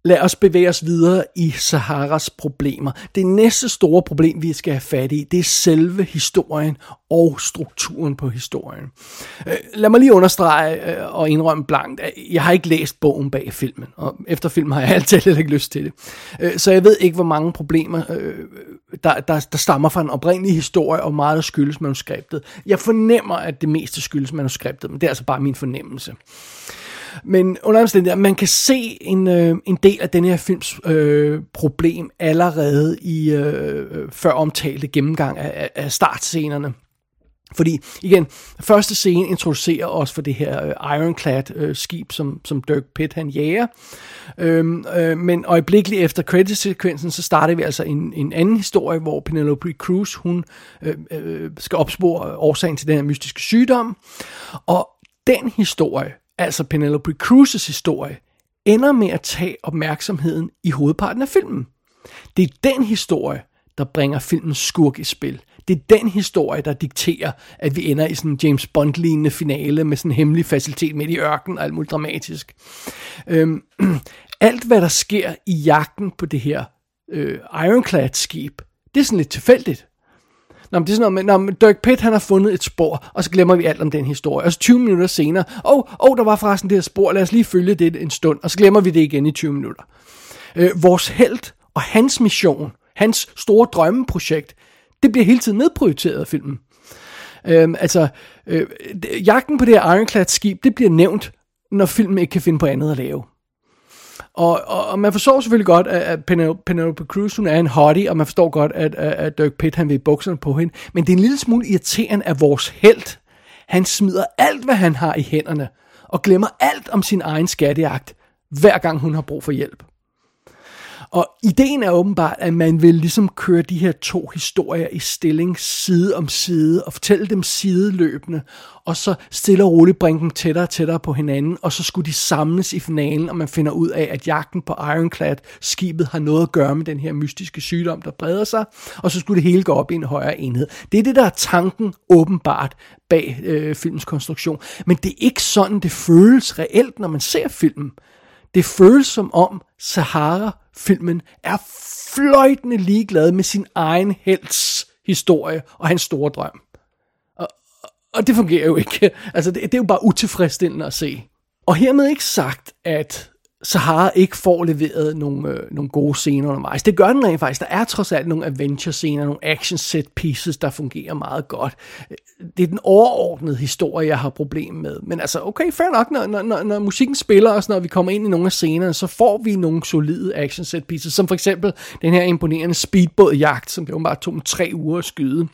Lad os bevæge os videre i Saharas problemer. Det næste store problem, vi skal have fat i, det er selve historien og strukturen på historien. Øh, lad mig lige understrege øh, og indrømme blankt, at jeg har ikke læst bogen bag filmen, og efter filmen har jeg altid ikke lyst til det. Øh, så jeg ved ikke, hvor mange problemer, der, der, der stammer fra en oprindelig historie, og meget der skyldes manuskriptet. Jeg fornemmer, at det meste skyldes manuskriptet, men det er altså bare min fornemmelse. Men under omstændigheder, man kan se en, øh, en del af den her films øh, problem allerede i øh, øh før omtalte gennemgang af, af startscenerne. Fordi, igen, første scene introducerer os for det her øh, Ironclad øh, skib, som, som Dirk Pitt han jager. Øhm, øh, men øjeblikkeligt efter credit-sekvensen, så starter vi altså en, en anden historie, hvor Penelope Cruz, hun øh, øh, skal opspore årsagen til den her mystiske sygdom. Og den historie altså Penelope Cruz's historie, ender med at tage opmærksomheden i hovedparten af filmen. Det er den historie, der bringer filmens skurk i spil. Det er den historie, der dikterer, at vi ender i sådan en James Bond-lignende finale med sådan en hemmelig facilitet midt i ørkenen og alt muligt dramatisk. Øhm, alt, hvad der sker i jagten på det her øh, Ironclad-skib, det er sådan lidt tilfældigt. Nå, men det er sådan noget med, Dirk Pitt han har fundet et spor, og så glemmer vi alt om den historie. Og så 20 minutter senere, åh, oh, oh, der var forresten det her spor, lad os lige følge det en stund, og så glemmer vi det igen i 20 minutter. Øh, vores held og hans mission, hans store drømmeprojekt, det bliver hele tiden nedprioriteret af filmen. Øh, altså, øh, jagten på det her Ironclad-skib, det bliver nævnt, når filmen ikke kan finde på andet at lave. Og, og, og man forstår selvfølgelig godt, at Penelope Cruz, hun er en hottie, og man forstår godt, at, at Dirk Pitt, han vil bukserne på hende. Men det er en lille smule irriterende, at vores held, han smider alt, hvad han har i hænderne, og glemmer alt om sin egen skattejagt, hver gang hun har brug for hjælp. Og ideen er åbenbart, at man vil ligesom køre de her to historier i stilling side om side, og fortælle dem sideløbende, og så stille og roligt bringe dem tættere og tættere på hinanden, og så skulle de samles i finalen, og man finder ud af, at jagten på Ironclad, skibet, har noget at gøre med den her mystiske sygdom, der breder sig, og så skulle det hele gå op i en højere enhed. Det er det, der er tanken åbenbart bag øh, filmens konstruktion. Men det er ikke sådan, det føles reelt, når man ser filmen. Det føles som om Sahara-filmen er fløjtende ligeglad med sin egen helts historie og hans store drøm. Og, og det fungerer jo ikke. Altså, det, det er jo bare utilfredsstillende at se. Og hermed ikke sagt, at Sahara ikke får leveret nogle, øh, nogle gode scener undervejs. Det gør den rent faktisk. Der er trods alt nogle adventure-scener, nogle action-set pieces, der fungerer meget godt. Øh, det er den overordnede historie, jeg har problem med. Men altså, okay, fair nok, når, når, når, når musikken spiller os, når vi kommer ind i nogle af scenerne, så får vi nogle solide action-set pieces, som for eksempel den her imponerende speedbåd-jagt, som det jo bare tog tre uger at skyde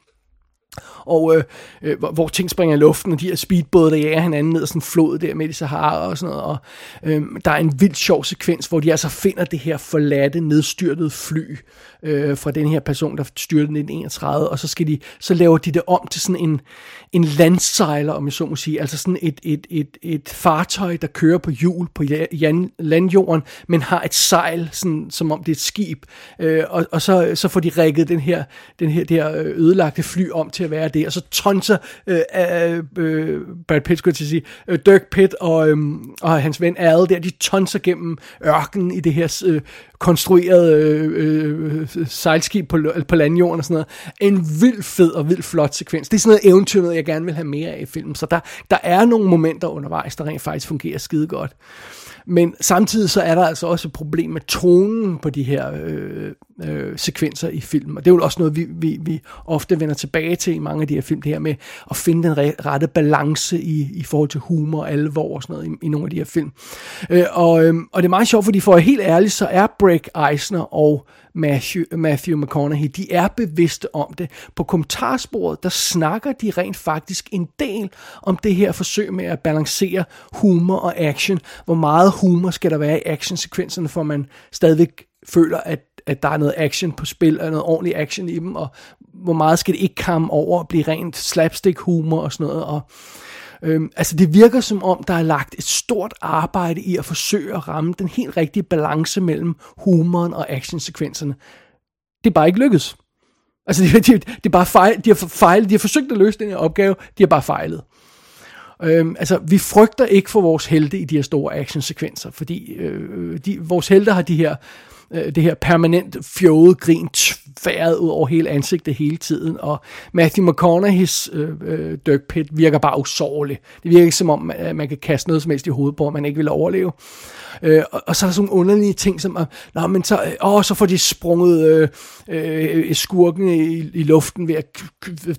og øh, øh, hvor, hvor ting springer i luften, og de her speedbåde, der jager hinanden ned ad sådan en flod der midt i Sahara og sådan noget, og øh, der er en vild sjov sekvens, hvor de altså finder det her forladte, nedstyrtede fly øh, fra den her person, der styrtede 1931, og så skal de, så laver de det om til sådan en, en landsejler, om jeg så må sige, altså sådan et, et, et, et fartøj, der kører på hjul på landjorden, men har et sejl, sådan, som om det er et skib, øh, og, og så, så får de rækket den her, den her, det her øh, ødelagte fly om til at være det, og så tonser øh, øh, øh, Brad Pitt, skulle jeg til at sige, øh, Dirk Pitt og, øh, og hans ven Al der, de tonser gennem ørkenen i det her øh, konstruerede øh, øh, sejlskib på, på landjorden og sådan noget. En vild fed og vild flot sekvens. Det er sådan noget eventyr, noget jeg gerne vil have mere af i filmen, så der, der er nogle momenter undervejs, der rent faktisk fungerer skide godt. Men samtidig så er der altså også et problem med tonen på de her øh, øh, sekvenser i film. Og det er jo også noget, vi, vi, vi ofte vender tilbage til i mange af de her film, det her med at finde den rette balance i, i forhold til humor og alvor og sådan noget i, i nogle af de her film. Øh, og, øh, og det er meget sjovt, fordi for at helt ærligt, så er Break Eisner og Matthew, Matthew McConaughey, de er bevidste om det. På kommentarsporet, der snakker de rent faktisk en del om det her forsøg med at balancere humor og action. Hvor meget humor skal der være i actionsekvenserne, for man stadigvæk føler, at, at der er noget action på spil, og noget ordentlig action i dem, og hvor meget skal det ikke komme over og blive rent slapstick humor og sådan noget, og Øhm, altså det virker som om, der er lagt et stort arbejde i at forsøge at ramme den helt rigtige balance mellem humoren og actionsekvenserne. Det er bare ikke lykkedes. Altså det, det, det er bare fejl, de har fejlet, de har forsøgt at løse den her opgave, de har bare fejlet. Øhm, altså, vi frygter ikke for vores helte i de her store actionsekvenser, fordi øh, de, vores helte har de her øh, det her permanent fjode grin vejret ud over hele ansigtet hele tiden, og Matthew McConaughey's øh, øh, Dirk Pitt virker bare usårlig. Det virker ikke som om, at man kan kaste noget som helst i hovedet på, man ikke vil overleve. Øh, og, og så er der sådan nogle underlige ting, som, nå, men så, øh, åh, så får de sprunget øh, øh, skurken i, i luften ved at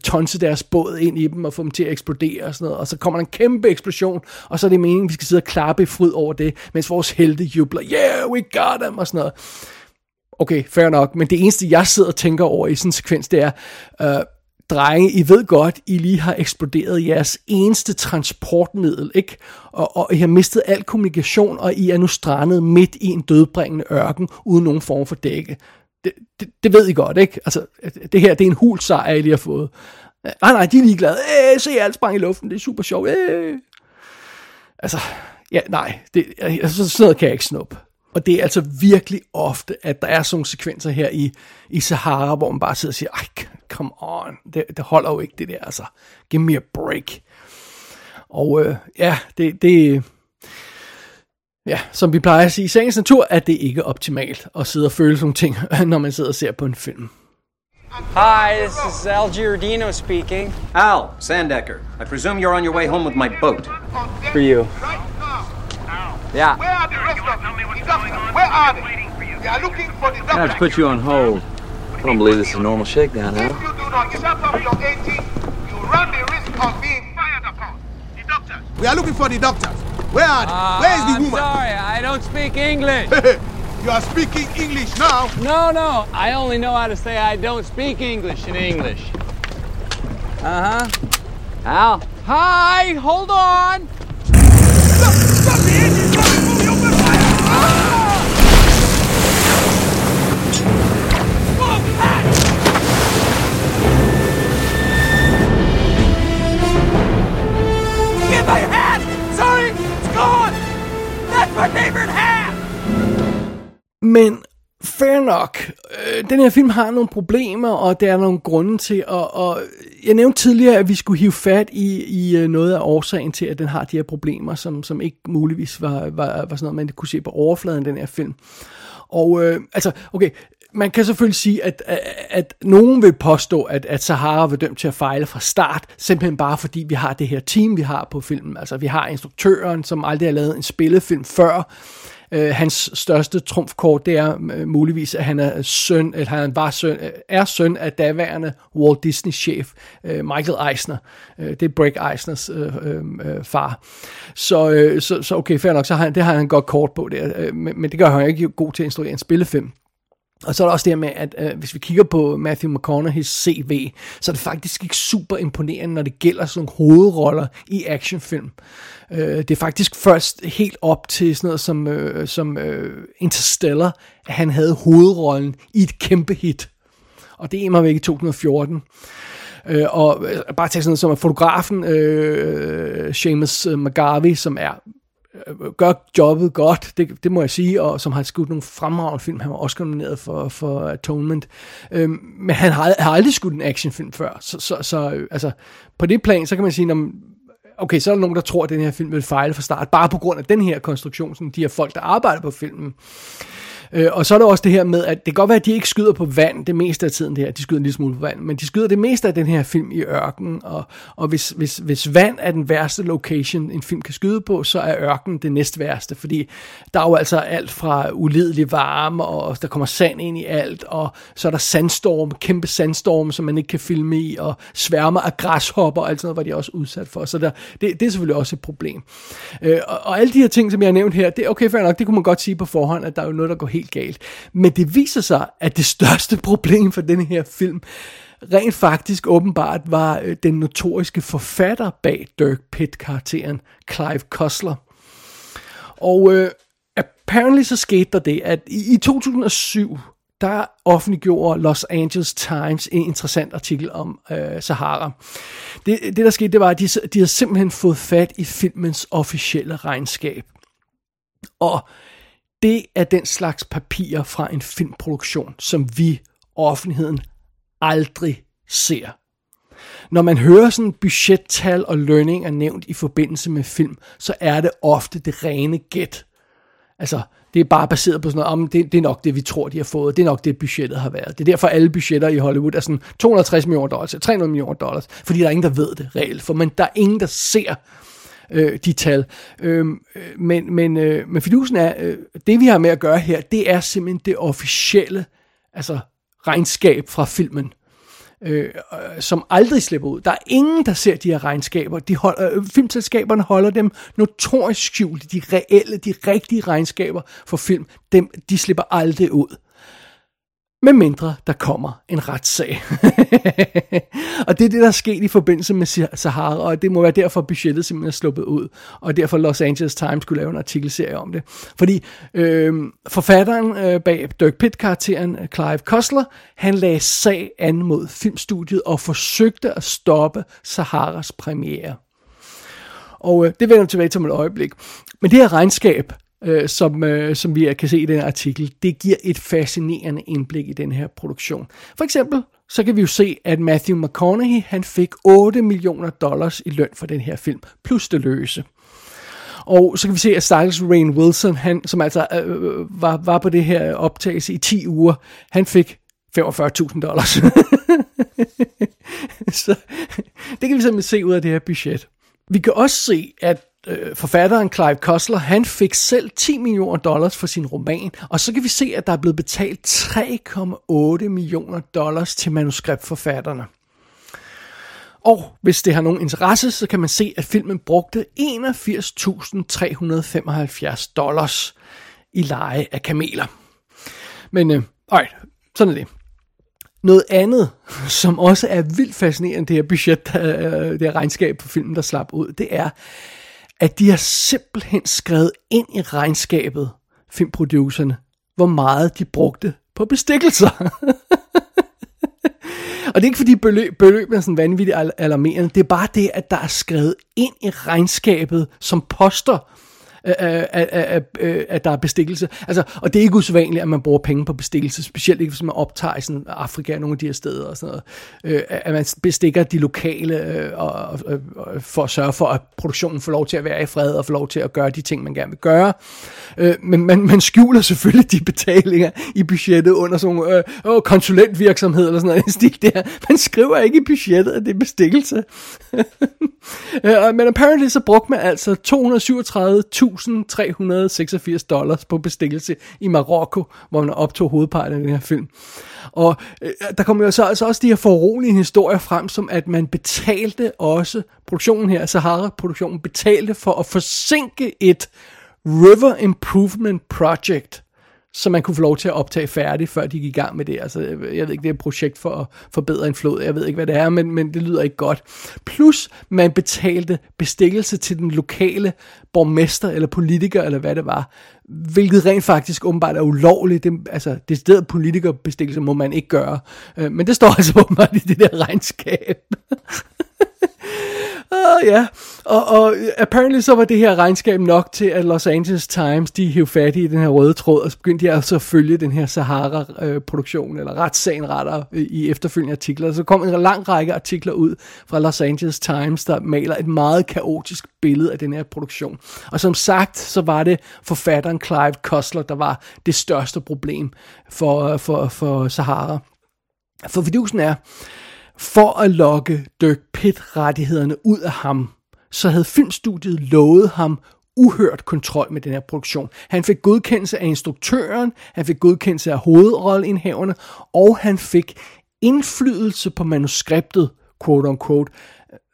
tonse deres båd ind i dem og få dem til at eksplodere og sådan noget. Og så kommer der en kæmpe eksplosion, og så er det meningen, at vi skal sidde og klappe i fryd over det, mens vores helte jubler, yeah, we got them, og sådan noget. Okay, fair nok, men det eneste, jeg sidder og tænker over i sådan en sekvens, det er, øh, drenge, I ved godt, I lige har eksploderet jeres eneste transportmiddel, ikke? Og, og I har mistet al kommunikation, og I er nu strandet midt i en dødbringende ørken, uden nogen form for dække. Det, det, det ved I godt, ikke? Altså, det her, det er en hul sejr, I lige har fået. Nej, nej, de er ligeglade. Æh, se, alt sprang i luften, det er super sjovt. Æh. Altså, ja, nej, det, altså, sådan noget kan jeg ikke snuppe. Og det er altså virkelig ofte, at der er sådan nogle sekvenser her i, i Sahara, hvor man bare sidder og siger, ej, come on, det, det holder jo ikke det der, altså, give me a break. Og øh, ja, det, det, ja, som vi plejer at sige, i sagens natur er det ikke optimalt at sidde og føle sådan ting, når man sidder og ser på en film. Hi, this is Al Giordino speaking. Al, Sandecker, I presume you're on your way home with my boat. For you. Yeah. Where are the rest of them? The doctors, where are they? They are looking for the I have to put you on hold. I don't believe this is a normal shakedown, If you do not shut up your 18, you run the risk of being fired upon. The doctors. We are looking for the doctors. Where are they? Where is the Uh, I'm woman? sorry, I don't speak English. you are speaking English now. no, no, I only know how to say I don't speak English in English. Uh huh. Al. Hi, hold on. Stop, stop gone! That's my favorite hat! Men fair nok. Øh, den her film har nogle problemer, og der er nogle grunde til, og, og jeg nævnte tidligere, at vi skulle hive fat i, i øh, noget af årsagen til, at den har de her problemer, som, som ikke muligvis var, var, var sådan noget, man kunne se på overfladen den her film. Og øh, altså, okay, man kan selvfølgelig sige, at, at, at nogen vil påstå, at, at Sahara var dømt til at fejle fra start, simpelthen bare fordi vi har det her team, vi har på filmen. Altså, vi har instruktøren, som aldrig har lavet en spillefilm før. Øh, hans største trumfkort, det er øh, muligvis, at han er søn, eller han var søn, øh, er søn af daværende Walt Disney-chef, øh, Michael Eisner. Øh, det er Break Eisners øh, øh, øh, far. Så, øh, så, så okay, fair nok, så har han, det har han godt kort på der, øh, men, men det gør han ikke god til at instruere en spillefilm. Og så er der også det her med, at øh, hvis vi kigger på Matthew McConaughey's CV, så er det faktisk ikke super imponerende, når det gælder sådan nogle hovedroller i actionfilm. Øh, det er faktisk først helt op til sådan noget som, øh, som øh, Interstellar, at han havde hovedrollen i et kæmpe hit. Og det er mig væk i 2014. Øh, og øh, bare tage sådan noget som at fotografen øh, øh Seamus øh, McGarvey, som er Øh, gør jobbet godt, det, det må jeg sige, og som har skudt nogle fremragende film. Han var også nomineret for, for Atonement. Øhm, men han har, har aldrig skudt en actionfilm før. Så, så, så øh, altså, på det plan, så kan man sige, når, okay, så er der nogen, der tror, at den her film vil fejle fra start, bare på grund af den her konstruktion, som de her folk, der arbejder på filmen. Øh, og så er der også det her med, at det kan godt være, at de ikke skyder på vand det meste af tiden det her. De skyder en lille smule på vand, men de skyder det meste af den her film i ørkenen. Og, og hvis, hvis, hvis vand er den værste location, en film kan skyde på, så er ørkenen det næst værste. Fordi der er jo altså alt fra ulidelig varme, og der kommer sand ind i alt, og så er der sandstorm, kæmpe sandstorm, som man ikke kan filme i, og sværmer af græshopper og alt sådan noget, var de også udsat for. Så der, det, det er selvfølgelig også et problem. Øh, og, og alle de her ting, som jeg har nævnt her, det er okay fair nok, det kunne man godt sige på forhånd, at der er jo noget, der går helt helt galt. Men det viser sig, at det største problem for den her film, rent faktisk åbenbart var øh, den notoriske forfatter bag Dirk Pitt-karakteren, Clive Cussler. Og øh, apparently så skete der det, at i, i 2007, der offentliggjorde Los Angeles Times en interessant artikel om øh, Sahara. Det, det der skete, det var, at de, de havde simpelthen fået fat i filmens officielle regnskab. Og det er den slags papirer fra en filmproduktion, som vi, offentligheden, aldrig ser. Når man hører sådan budgettal og lønninger nævnt i forbindelse med film, så er det ofte det rene gæt. Altså, det er bare baseret på sådan noget, om det, det er nok det, vi tror, de har fået. Det er nok det, budgettet har været. Det er derfor, alle budgetter i Hollywood er sådan 260 millioner dollars, 300 millioner dollars, fordi der er ingen, der ved det reelt. For men der er ingen, der ser øh, de tal. Øhm, øh, men, men, øh, men fidusen er, øh, det vi har med at gøre her, det er simpelthen det officielle altså regnskab fra filmen øh, øh som aldrig slipper ud. Der er ingen, der ser de her regnskaber. De holder, øh, filmselskaberne holder dem notorisk skjult. De reelle, de rigtige regnskaber for film, dem, de slipper aldrig ud. Med mindre der kommer en retssag. og det er det, der er sket i forbindelse med Sahara, og det må være derfor, budgettet simpelthen er sluppet ud, og derfor Los Angeles Times skulle lave en artikelserie om det. Fordi øh, forfatteren øh, bag Dirk Pitt-karakteren, øh, Clive Cussler, han lagde sag an mod filmstudiet og forsøgte at stoppe Saharas premiere. Og øh, det vender vi tilbage til om et øjeblik. Men det her regnskab, øh, som, øh, som vi kan se i den artikel, det giver et fascinerende indblik i den her produktion. For eksempel, så kan vi jo se, at Matthew McConaughey, han fik 8 millioner dollars i løn for den her film, plus det løse. Og så kan vi se, at Stiles Rain Wilson, han, som altså øh, øh, var, var på det her optagelse i 10 uger, han fik 45.000 dollars. så det kan vi simpelthen se ud af det her budget. Vi kan også se, at øh, forfatteren Clive Cussler, han fik selv 10 millioner dollars for sin roman, og så kan vi se, at der er blevet betalt 3,8 millioner dollars til manuskriptforfatterne. Og hvis det har nogen interesse, så kan man se, at filmen brugte 81.375 dollars i leje af kameler. Men øh, alright, sådan er det. Noget andet, som også er vildt fascinerende, det her budget, øh, det her regnskab på filmen, der slap ud, det er, at de har simpelthen skrevet ind i regnskabet, filmproducerne, hvor meget de brugte på bestikkelser. og det er ikke fordi beløb, beløb er sådan vanvittigt alarmerende, det er bare det, at der er skrevet ind i regnskabet som poster, at, at, at, at der er bestikkelse. Altså, og det er ikke usædvanligt, at man bruger penge på bestikkelse, specielt ikke hvis man optager i sådan Afrika og nogle af de her steder og sådan noget. Øh, at man bestikker de lokale øh, og, og, og, for at sørge for, at produktionen får lov til at være i fred og får lov til at gøre de ting, man gerne vil gøre. Øh, men man, man skjuler selvfølgelig de betalinger i budgettet under sådan nogle øh, konsulentvirksomhed eller sådan noget stil der. Man skriver ikke i budgettet, at det er bestikkelse. Øh, men apparently så brugte man altså 237.386 dollars på bestikkelse i Marokko, hvor man optog hovedparten af den her film. Og øh, der kommer jo så altså også de her foruroligende historier frem, som at man betalte også, produktionen her, Sahara-produktionen, betalte for at forsinke et River Improvement Project, så man kunne få lov til at optage færdigt, før de gik i gang med det. Altså, jeg ved ikke, det er et projekt for at forbedre en flod, jeg ved ikke, hvad det er, men, men det lyder ikke godt. Plus, man betalte bestikkelse til den lokale borgmester eller politiker, eller hvad det var, hvilket rent faktisk åbenbart er ulovligt. Det, altså, det stedet politikerbestikkelse må man ikke gøre. Øh, men det står altså åbenbart i det der regnskab. Uh, ja, og, og øh, apparently så var det her regnskab nok til, at Los Angeles Times, de hævde fat i den her røde tråd, og så begyndte de altså at følge den her Sahara-produktion, eller retssagen retter, øh, i efterfølgende artikler. Så kom en lang række artikler ud fra Los Angeles Times, der maler et meget kaotisk billede af den her produktion. Og som sagt, så var det forfatteren Clive Cussler, der var det største problem for, øh, for, for Sahara. For vidusen er, for at lokke Dirk Pitt-rettighederne ud af ham, så havde filmstudiet lovet ham uhørt kontrol med den her produktion. Han fik godkendelse af instruktøren, han fik godkendelse af hovedrolleindhaverne, og han fik indflydelse på manuskriptet, quote unquote,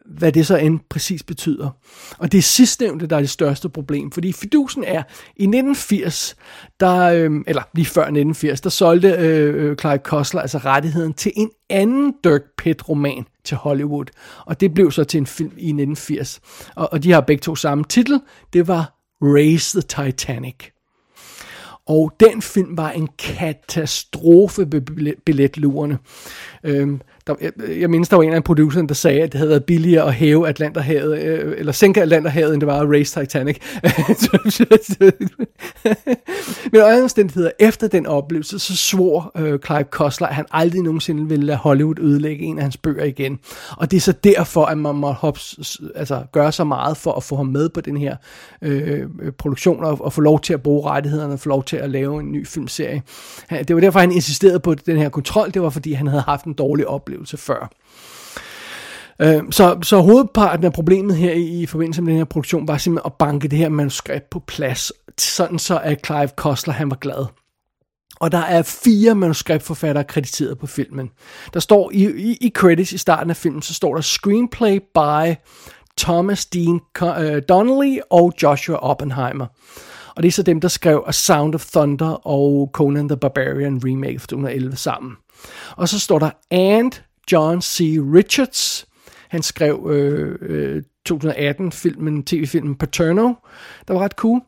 hvad det så end præcis betyder. Og det er sidstnævnte, der er det største problem, fordi fidusen er, i 1980, der, øh, eller lige før 1980, der solgte øh, øh Clive Cussler altså rettigheden til en anden Dirk Pitt-roman til Hollywood, og det blev så til en film i 1980. Og, og de har begge to samme titel, det var Raise the Titanic. Og den film var en katastrofe billetlurene. Øhm, der, jeg, jeg mindes, der var en af producerne, der sagde, at det havde været billigere at hæve Atlanterhavet, øh, eller sænke Atlanterhavet, end det var at race Titanic. Men under omstændigheder, efter den oplevelse, så svor øh, Clive Cussler, at han aldrig nogensinde ville lade Hollywood ødelægge en af hans bøger igen. Og det er så derfor, at man må hops, altså, gøre så meget for at få ham med på den her øh, produktion, og, og få lov til at bruge rettighederne, og få lov til at lave en ny filmserie. Det var derfor, han insisterede på den her kontrol, det var fordi, han havde haft en dårlig oplevelse oplevelse før. Øh, så, så hovedparten af problemet her i, forbindelse med den her produktion var simpelthen at banke det her manuskript på plads, sådan så at Clive Cussler han var glad. Og der er fire manuskriptforfattere krediteret på filmen. Der står i, i, i credits i starten af filmen, så står der screenplay by Thomas Dean øh, Donnelly og Joshua Oppenheimer. Og det er så dem, der skrev A Sound of Thunder og Conan the Barbarian remake fra 2011 sammen. Og så står der and John C. Richards. Han skrev øh, øh, 2018-filmen, tv-filmen Paterno, der var ret cool.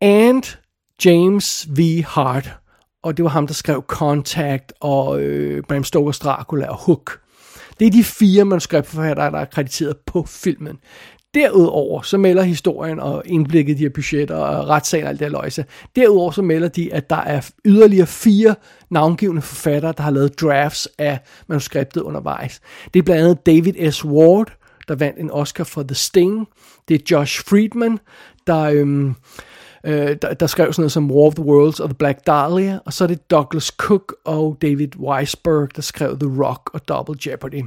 And James V. Hart. Og det var ham, der skrev Contact og øh, Bram Stoker's Dracula og Hook. Det er de fire manuskriptforfattere, der er krediteret på filmen. Derudover så melder historien og indblikket i de her budgetter og retssagen og alt det her løjse. Derudover så melder de, at der er yderligere fire navngivende forfattere, der har lavet drafts af manuskriptet undervejs. Det er blandt andet David S. Ward, der vandt en Oscar for The Sting. Det er Josh Friedman, der, øhm, øh, der, der skrev sådan noget som War of the Worlds og The Black Dahlia. Og så er det Douglas Cook og David Weisberg, der skrev The Rock og Double Jeopardy.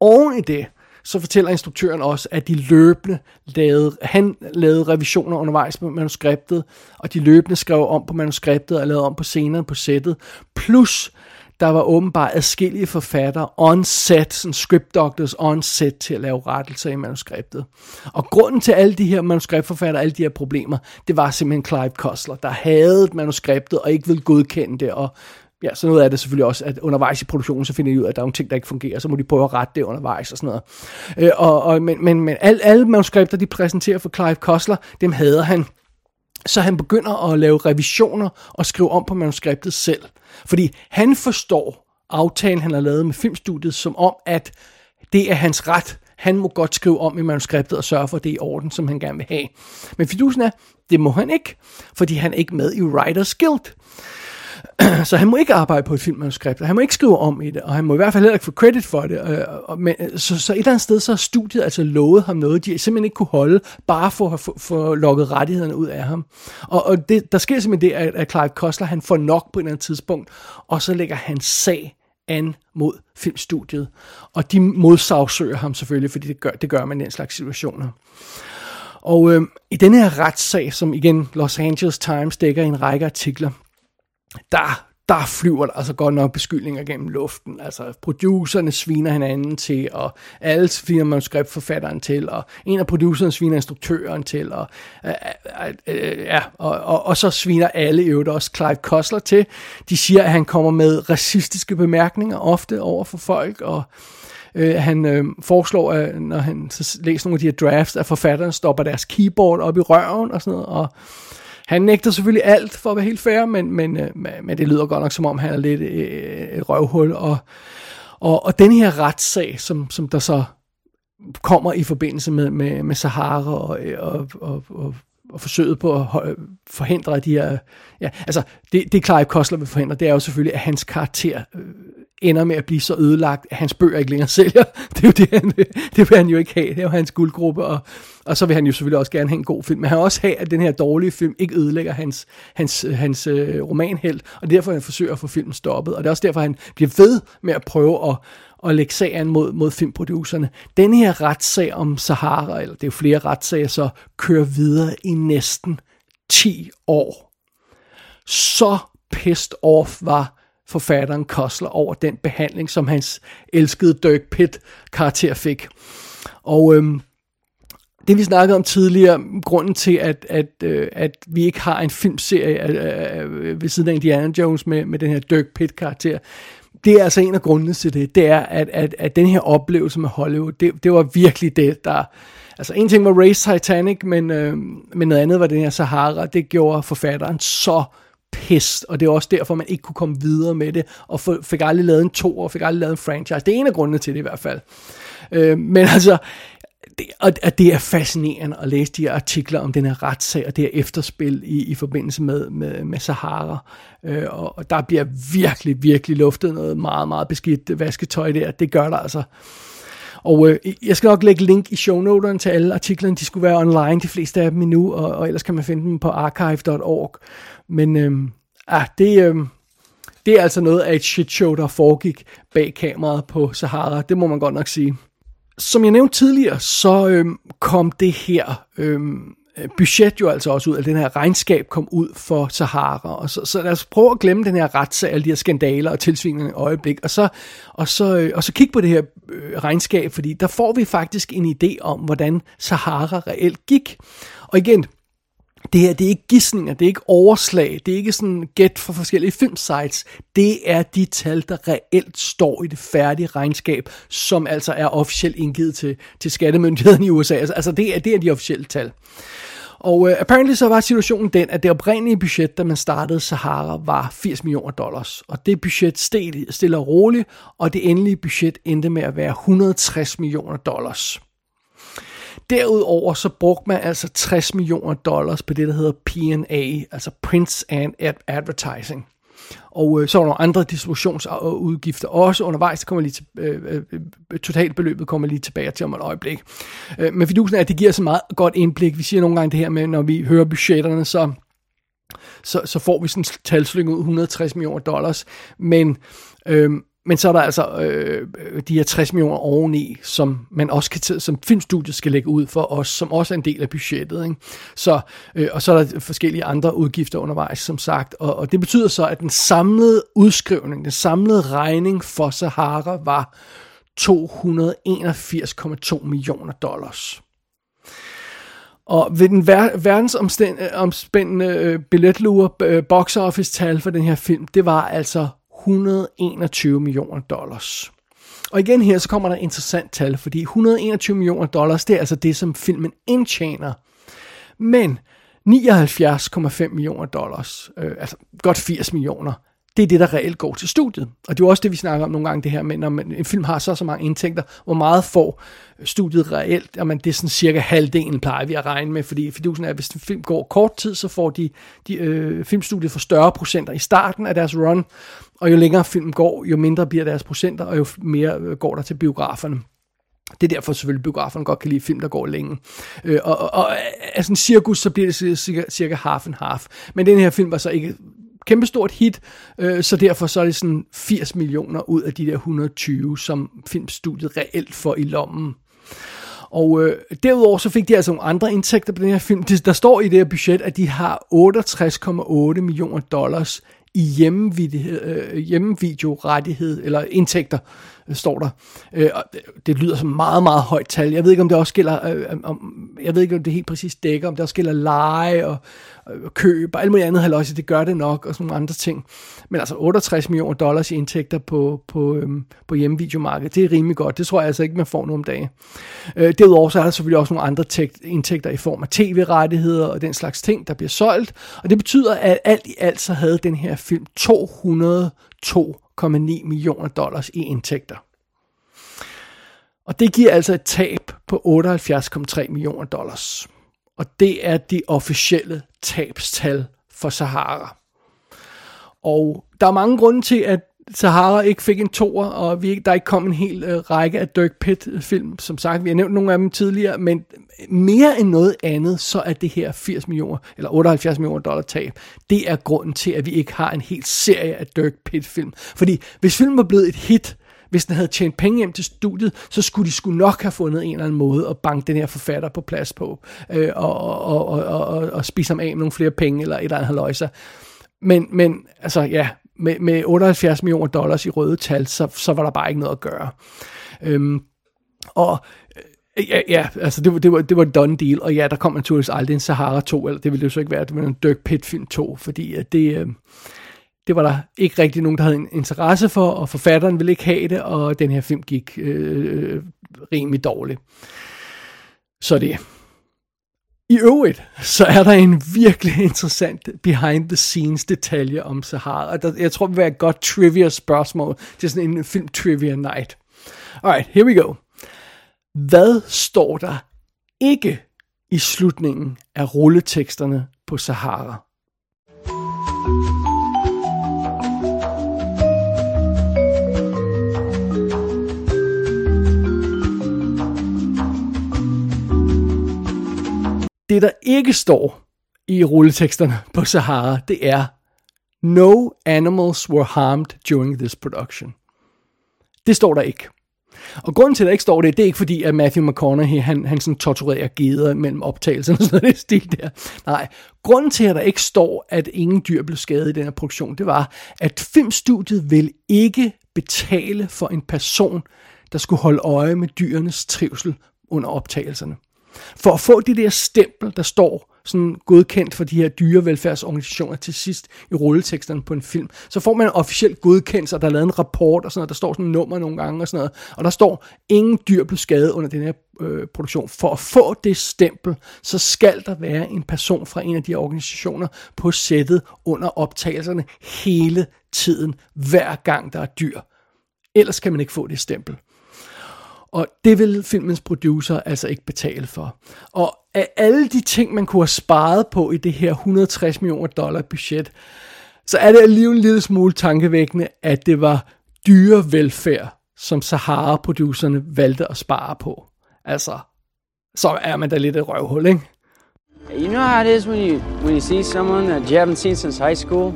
Oven i det, så fortæller instruktøren også, at de løbende lavede, han lavede revisioner undervejs på manuskriptet, og de løbende skrev om på manuskriptet og lavede om på scenerne på sættet. Plus, der var åbenbart adskillige forfattere on set, sådan script doctors on set til at lave rettelser i manuskriptet. Og grunden til alle de her manuskriptforfattere, alle de her problemer, det var simpelthen Clive Cussler, der havde manuskriptet og ikke ville godkende det, og ja, så noget af det selvfølgelig også, at undervejs i produktionen, så finder de ud af, at der er nogle ting, der ikke fungerer, så må de prøve at rette det undervejs og sådan noget. Øh, og, og, men men, men alle, alle manuskripter, de præsenterer for Clive Kostler, dem hader han. Så han begynder at lave revisioner og skrive om på manuskriptet selv. Fordi han forstår aftalen, han har lavet med filmstudiet, som om, at det er hans ret. Han må godt skrive om i manuskriptet og sørge for, at det er i orden, som han gerne vil have. Men fidusen er, det må han ikke, fordi han er ikke med i Writers Guild. så han må ikke arbejde på et filmmanuskript, og han må ikke skrive om i det, og han må i hvert fald heller ikke få credit for det. Og, og, men, så, så et eller andet sted, så har studiet altså lovet ham noget, de simpelthen ikke kunne holde, bare for at få lukket rettighederne ud af ham. Og, og det, der sker simpelthen det, at, at Clive Kostler, han får nok på et eller andet tidspunkt, og så lægger han sag an mod filmstudiet. Og de modsagsøger ham selvfølgelig, fordi det gør, det gør man i den slags situationer. Og øh, i denne her retssag, som igen Los Angeles Times dækker i en række artikler, der, der flyver der altså godt nok beskyldninger gennem luften. Altså, producerne sviner hinanden til, og alle sviner manuskriptforfatteren til, og en af producerne sviner instruktøren til, og, øh, øh, øh, øh, ja, og, og, og så sviner alle i øvrigt også Clive Cussler til. De siger, at han kommer med racistiske bemærkninger ofte over for folk, og Øh, han øh, foreslår, at når han så læser nogle af de her drafts, at forfatterne stopper deres keyboard op i røven og sådan noget, og han nægter selvfølgelig alt, for at være helt fair, men, men, øh, men det lyder godt nok, som om han er lidt øh, et røvhul. Og, og, og den her retssag, som, som der så kommer i forbindelse med, med, med Sahara og, øh, og, og, og, og forsøget på at forhindre de her... Ja, altså, det, det Clive Kostler vil forhindre, det er jo selvfølgelig, at hans karakter øh, ender med at blive så ødelagt, at hans bøger ikke længere sælger. Det er jo det, han, det vil han jo ikke have. Det er jo hans guldgruppe, og, og så vil han jo selvfølgelig også gerne have en god film. Men han vil også have, at den her dårlige film ikke ødelægger hans, hans, hans øh, og derfor han forsøger at få filmen stoppet. Og det er også derfor, han bliver ved med at prøve at, at lægge sagen mod, mod filmproducerne. Den her retssag om Sahara, eller det er jo flere retssager, så kører videre i næsten 10 år. Så pissed off var forfatteren Kostler over den behandling, som hans elskede Dirk Pitt karakter fik. Og øhm, det vi snakkede om tidligere, grunden til, at, at, øh, at vi ikke har en filmserie øh, øh, øh ved siden af Indiana Jones med, med den her Dirk Pitt-karakter, det er altså en af grundene til det. Det er, at, at, at den her oplevelse med Hollywood, det, det var virkelig det, der... Altså en ting var Race Titanic, men, øh, men noget andet var den her Sahara. Det gjorde forfatteren så pissed, og det er også derfor, man ikke kunne komme videre med det, og fik aldrig lavet en to, og fik aldrig lavet en franchise. Det er en af grundene til det i hvert fald. Øh, men altså, det, og, og det er fascinerende at læse de her artikler om den her retssag og det her efterspil i, i forbindelse med, med, med Sahara. Øh, og, og der bliver virkelig, virkelig luftet noget meget, meget beskidt vasketøj der. Det gør der altså. Og øh, jeg skal nok lægge link i shownoterne til alle artiklerne. De skulle være online, de fleste af dem endnu, og, og ellers kan man finde dem på archive.org. Men øh, ah, det, øh, det er altså noget af et shitshow, der foregik bag kameraet på Sahara. Det må man godt nok sige. Som jeg nævnte tidligere, så øh, kom det her øh, Øh, budget jo altså også ud, eller den her regnskab kom ud for Sahara. Og så, så lad os prøve at glemme den her retssag, alle de her skandaler og tilsvingende øjeblik, og så, og så, øh, og så kigge på det her øh, regnskab, fordi der får vi faktisk en idé om, hvordan Sahara reelt gik. Og igen, det her, det er ikke gissninger, det er ikke overslag, det er ikke sådan gæt fra forskellige filmsites. Det er de tal, der reelt står i det færdige regnskab, som altså er officielt indgivet til, til skattemyndighederne i USA. Altså, altså det, er, det er de officielle tal. Og uh, apparently så var situationen den, at det oprindelige budget, da man startede Sahara, var 80 millioner dollars. Og det budget steg stille og roligt, og det endelige budget endte med at være 160 millioner dollars. Derudover så brugte man altså 60 millioner dollars på det, der hedder P&A, altså Prints and Advertising. Og øh, så var der nogle andre distributionsudgifter også undervejs. Det kommer lige til, øh, øh, øh, totalbeløbet kommer lige tilbage til om et øjeblik. Øh, men fidusen er, at det giver så meget godt indblik. Vi siger nogle gange det her med, når vi hører budgetterne, så så, så får vi sådan en talslyng ud 160 millioner dollars. Men øh, men så er der altså øh, de her 60 millioner oveni, som man også kan som filmstudiet skal lægge ud for os, som også er en del af budgettet. Ikke? Så, øh, og så er der forskellige andre udgifter undervejs, som sagt. Og, og det betyder så, at den samlede udskrivning, den samlede regning for Sahara var 281,2 millioner dollars. Og ved den ver- verdensomspændende øh, øh billetlure øh, box office tal for den her film, det var altså 121 millioner dollars. Og igen her, så kommer der et interessant tal, fordi 121 millioner dollars, det er altså det, som filmen indtjener. Men 79,5 millioner dollars, øh, altså godt 80 millioner, det er det, der reelt går til studiet. Og det er også det, vi snakker om nogle gange, det her med, når man, en film har så så mange indtægter, hvor meget får studiet reelt? Jamen, det er sådan cirka halvdelen, plejer vi at regne med, fordi fidusen er, at hvis en film går kort tid, så får de, de øh, filmstudiet for større procenter i starten af deres run, og jo længere filmen går, jo mindre bliver deres procenter, og jo mere øh, går der til biograferne. Det er derfor selvfølgelig, biograferne godt kan lide film, der går længe. Øh, og, og, og altså en cirkus, så bliver det cirka, cirka half and half. Men den her film var så ikke kæmpestort hit, øh, så derfor så er det sådan 80 millioner ud af de der 120, som filmstudiet reelt får i lommen. Og øh, derudover så fik de altså nogle andre indtægter på den her film. Det, der står i det her budget, at de har 68,8 millioner dollars i øh, hjemmevideorettighed, eller indtægter, øh, står der. Øh, og det, det lyder som meget, meget højt tal. Jeg ved ikke, om det også gælder, øh, om, jeg ved ikke, om det helt præcis dækker, om det også gælder leje og, og køb og alt muligt andet halvøjse, det gør det nok, og sådan nogle andre ting. Men altså 68 millioner dollars i indtægter på, på, øhm, på hjemmevideomarkedet, det er rimelig godt. Det tror jeg altså ikke, man får nu om dagen. Øh, derudover så er der selvfølgelig også nogle andre tægt, indtægter i form af tv-rettigheder og den slags ting, der bliver solgt. Og det betyder, at alt i alt så havde den her film 202,9 millioner dollars i indtægter. Og det giver altså et tab på 78,3 millioner dollars. Og det er de officielle tabstal for Sahara. Og der er mange grunde til, at Sahara ikke fik en toer, og vi, der ikke kom en hel øh, række af Dirk Pitt-film. Som sagt, vi har nævnt nogle af dem tidligere, men mere end noget andet, så er det her 80 millioner, eller 78 millioner dollar tab. Det er grunden til, at vi ikke har en hel serie af Dirk Pitt-film. Fordi hvis filmen var blevet et hit, hvis den havde tjent penge hjem til studiet, så skulle de skulle nok have fundet en eller anden måde at banke den her forfatter på plads på, øh, og, og, og, og, og, og spise ham af med nogle flere penge, eller et eller andet haløjser. Men, men altså ja, med, med 78 millioner dollars i røde tal, så, så var der bare ikke noget at gøre. Øhm, og øh, Ja, ja altså det var, det, var, det var done deal, og ja, der kom naturligvis aldrig en Sahara 2, eller det ville det jo så ikke være, det var en Dirk Pitt-film 2, fordi at det, øh, det var der ikke rigtig nogen, der havde en interesse for, og forfatteren ville ikke have det, og den her film gik øh, øh rimelig dårligt. Så det. I øvrigt, så er der en virkelig interessant behind the scenes detalje om Sahara. Og der, jeg tror, det vil være et godt trivia spørgsmål til sådan en film trivia night. Alright, here we go. Hvad står der ikke i slutningen af rulleteksterne på Sahara? Det, der ikke står i rulleteksterne på Sahara, det er No animals were harmed during this production. Det står der ikke. Og grunden til, at der ikke står det, det er ikke fordi, at Matthew McConaughey, han, han sådan torturerer geder mellem optagelserne og sådan noget stil der. Nej, grunden til, at der ikke står, at ingen dyr blev skadet i den her produktion, det var, at filmstudiet vil ikke betale for en person, der skulle holde øje med dyrenes trivsel under optagelserne. For at få det der stempel, der står sådan godkendt for de her dyrevelfærdsorganisationer til sidst i rulleteksterne på en film, så får man en officiel godkendelse, og der er lavet en rapport og sådan noget, der står sådan en nummer nogle gange og sådan noget, og der står, ingen dyr blev skadet under den her øh, produktion. For at få det stempel, så skal der være en person fra en af de her organisationer på sættet under optagelserne hele tiden, hver gang der er dyr. Ellers kan man ikke få det stempel. Og det vil filmens producer altså ikke betale for. Og af alle de ting, man kunne have sparet på i det her 160 millioner dollar budget, så er det alligevel en lille smule tankevækkende, at det var dyre velfærd, som Sahara-producerne valgte at spare på. Altså, så er man da lidt et røvhul, ikke? You know how it is when you when you see someone that you haven't seen since high school,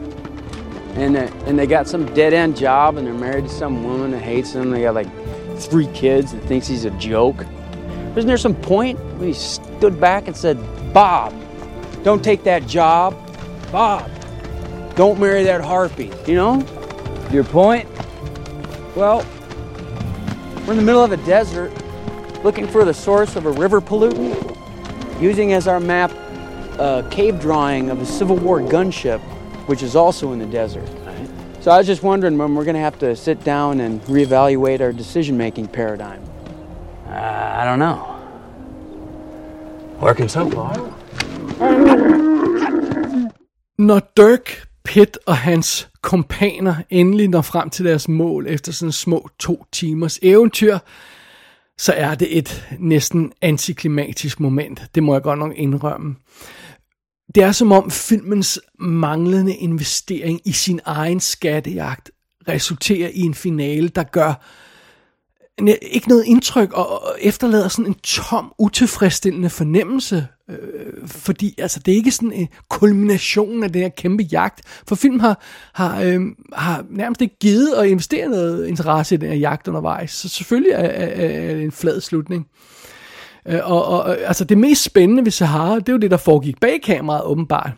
and uh, and they got some dead end job, and they're married to some woman that hates them. They got like three kids and thinks he's a joke. Isn't there some point when he stood back and said, Bob, don't take that job. Bob, don't marry that harpy. You know? Your point? Well, we're in the middle of a desert looking for the source of a river pollutant, using as our map a cave drawing of a Civil War gunship, which is also in the desert. So I was just wondering when we're going to have to sit down and reevaluate our decision-making paradigm. Uh, I don't know. Working so far. Når Dirk, Pitt og hans kompaner endelig når frem til deres mål efter sådan små to timers eventyr, så er det et næsten antiklimatisk moment. Det må jeg godt nok indrømme. Det er som om filmens manglende investering i sin egen skattejagt resulterer i en finale, der gør ikke noget indtryk og efterlader sådan en tom, utilfredsstillende fornemmelse. Øh, fordi altså, det er ikke sådan øh, en kulmination af den her kæmpe jagt. For film har, har, øh, har nærmest ikke givet at investere noget interesse i den her jagt undervejs. Så selvfølgelig er, er, er det en flad slutning. Øh, Øh, og, og altså det mest spændende ved Sahara, det er jo det, der foregik bag kameraet åbenbart.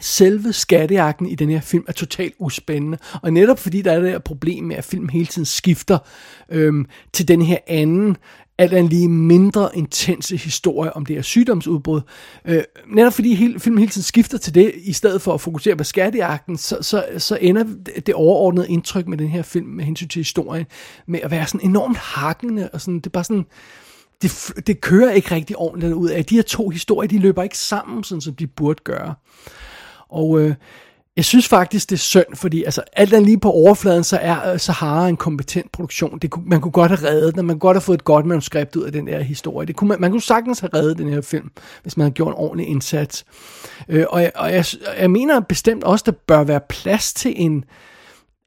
Selve skattejagten i den her film er totalt uspændende, og netop fordi der er det her problem med, at film hele tiden skifter øhm, til den her anden, alt andet lige mindre intense historie om det her sygdomsudbrud. Øh, netop fordi hele, filmen hele tiden skifter til det, i stedet for at fokusere på skattejagten, så, så, så ender det overordnede indtryk med den her film med hensyn til historien med at være sådan enormt hakkende, og sådan, det er bare sådan, det, det kører ikke rigtig ordentligt ud af. De her to historier, de løber ikke sammen, sådan som de burde gøre. Og øh, jeg synes faktisk, det er synd, fordi altså, alt andet lige på overfladen, så er øh, Sahara en kompetent produktion. Det kunne, man kunne godt have reddet den, man kunne godt have fået et godt manuskript ud af den der historie. Det kunne man, man kunne sagtens have reddet den her film, hvis man havde gjort en ordentlig indsats. Øh, og jeg, og jeg, jeg mener bestemt også, der bør være plads til en,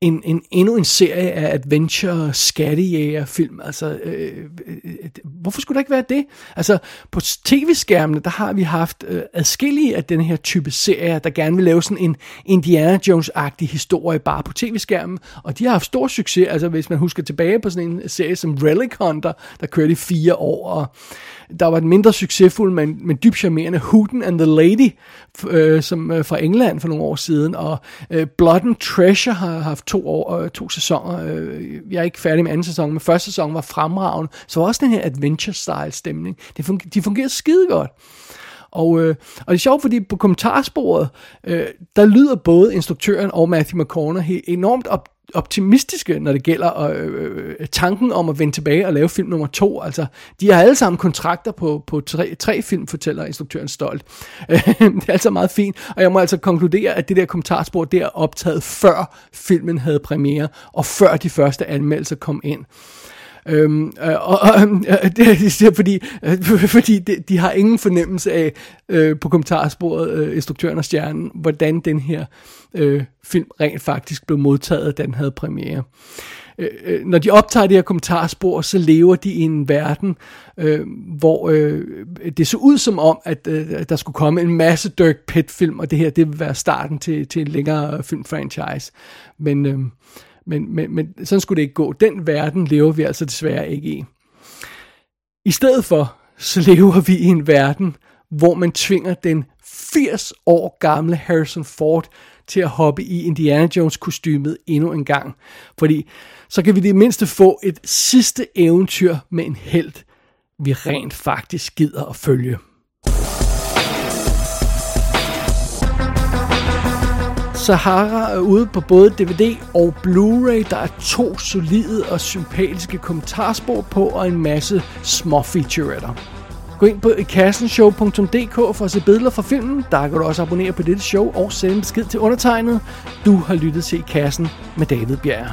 en, en, endnu en serie af adventure skattejæger film. Altså, øh, øh, hvorfor skulle der ikke være det? Altså, på tv-skærmene, der har vi haft øh, adskillige af den her type serier, der gerne vil lave sådan en Indiana Jones-agtig historie bare på tv-skærmen, og de har haft stor succes. Altså, hvis man husker tilbage på sådan en serie som Relic Hunter, der kørte i fire år, og der var den mindre succesfulde, men, men dybt charmerende Hooten and the Lady, øh, som øh, fra England for nogle år siden, og øh, Blood and Treasure har haft to, år, øh, to sæsoner. Øh, jeg er ikke færdig med anden sæson, men første sæson var fremragende. Så var også den her adventure-style stemning. Det funger, de fungerede skide godt. Og, øh, og det er sjovt, fordi på kommentarsporet, øh, der lyder både instruktøren og Matthew McConaughey enormt op, optimistiske, når det gælder øh, øh, tanken om at vende tilbage og lave film nummer to. Altså, de har alle sammen kontrakter på, på tre, tre film, fortæller instruktøren stolt. det er altså meget fint, og jeg må altså konkludere, at det der kommentarspor, det er optaget før filmen havde premiere, og før de første anmeldelser kom ind. Øhm, øh, og, og øh, det er fordi, øh, fordi de, de har ingen fornemmelse af øh, på kommentarsporet, øh, instruktøren og stjernen, hvordan den her øh, film rent faktisk blev modtaget, da den havde premiere. Øh, øh, når de optager det her kommentarspor, så lever de i en verden, øh, hvor øh, det så ud som om, at øh, der skulle komme en masse Dirk Pitt-film, og det her det vil være starten til, til en længere øh, filmfranchise. Men... Øh, men, men, men sådan skulle det ikke gå. Den verden lever vi altså desværre ikke i. I stedet for, så lever vi i en verden, hvor man tvinger den 80 år gamle Harrison Ford til at hoppe i Indiana Jones kostymet endnu en gang. Fordi så kan vi det mindste få et sidste eventyr med en held, vi rent faktisk gider at følge. Sahara er ude på både DVD og Blu-ray. Der er to solide og sympatiske kommentarspor på, og en masse små featuretter. Gå ind på kassenshow.dk for at se billeder fra filmen. Der kan du også abonnere på dette show og sende en besked til undertegnet. Du har lyttet til Kassen med David Bjerg.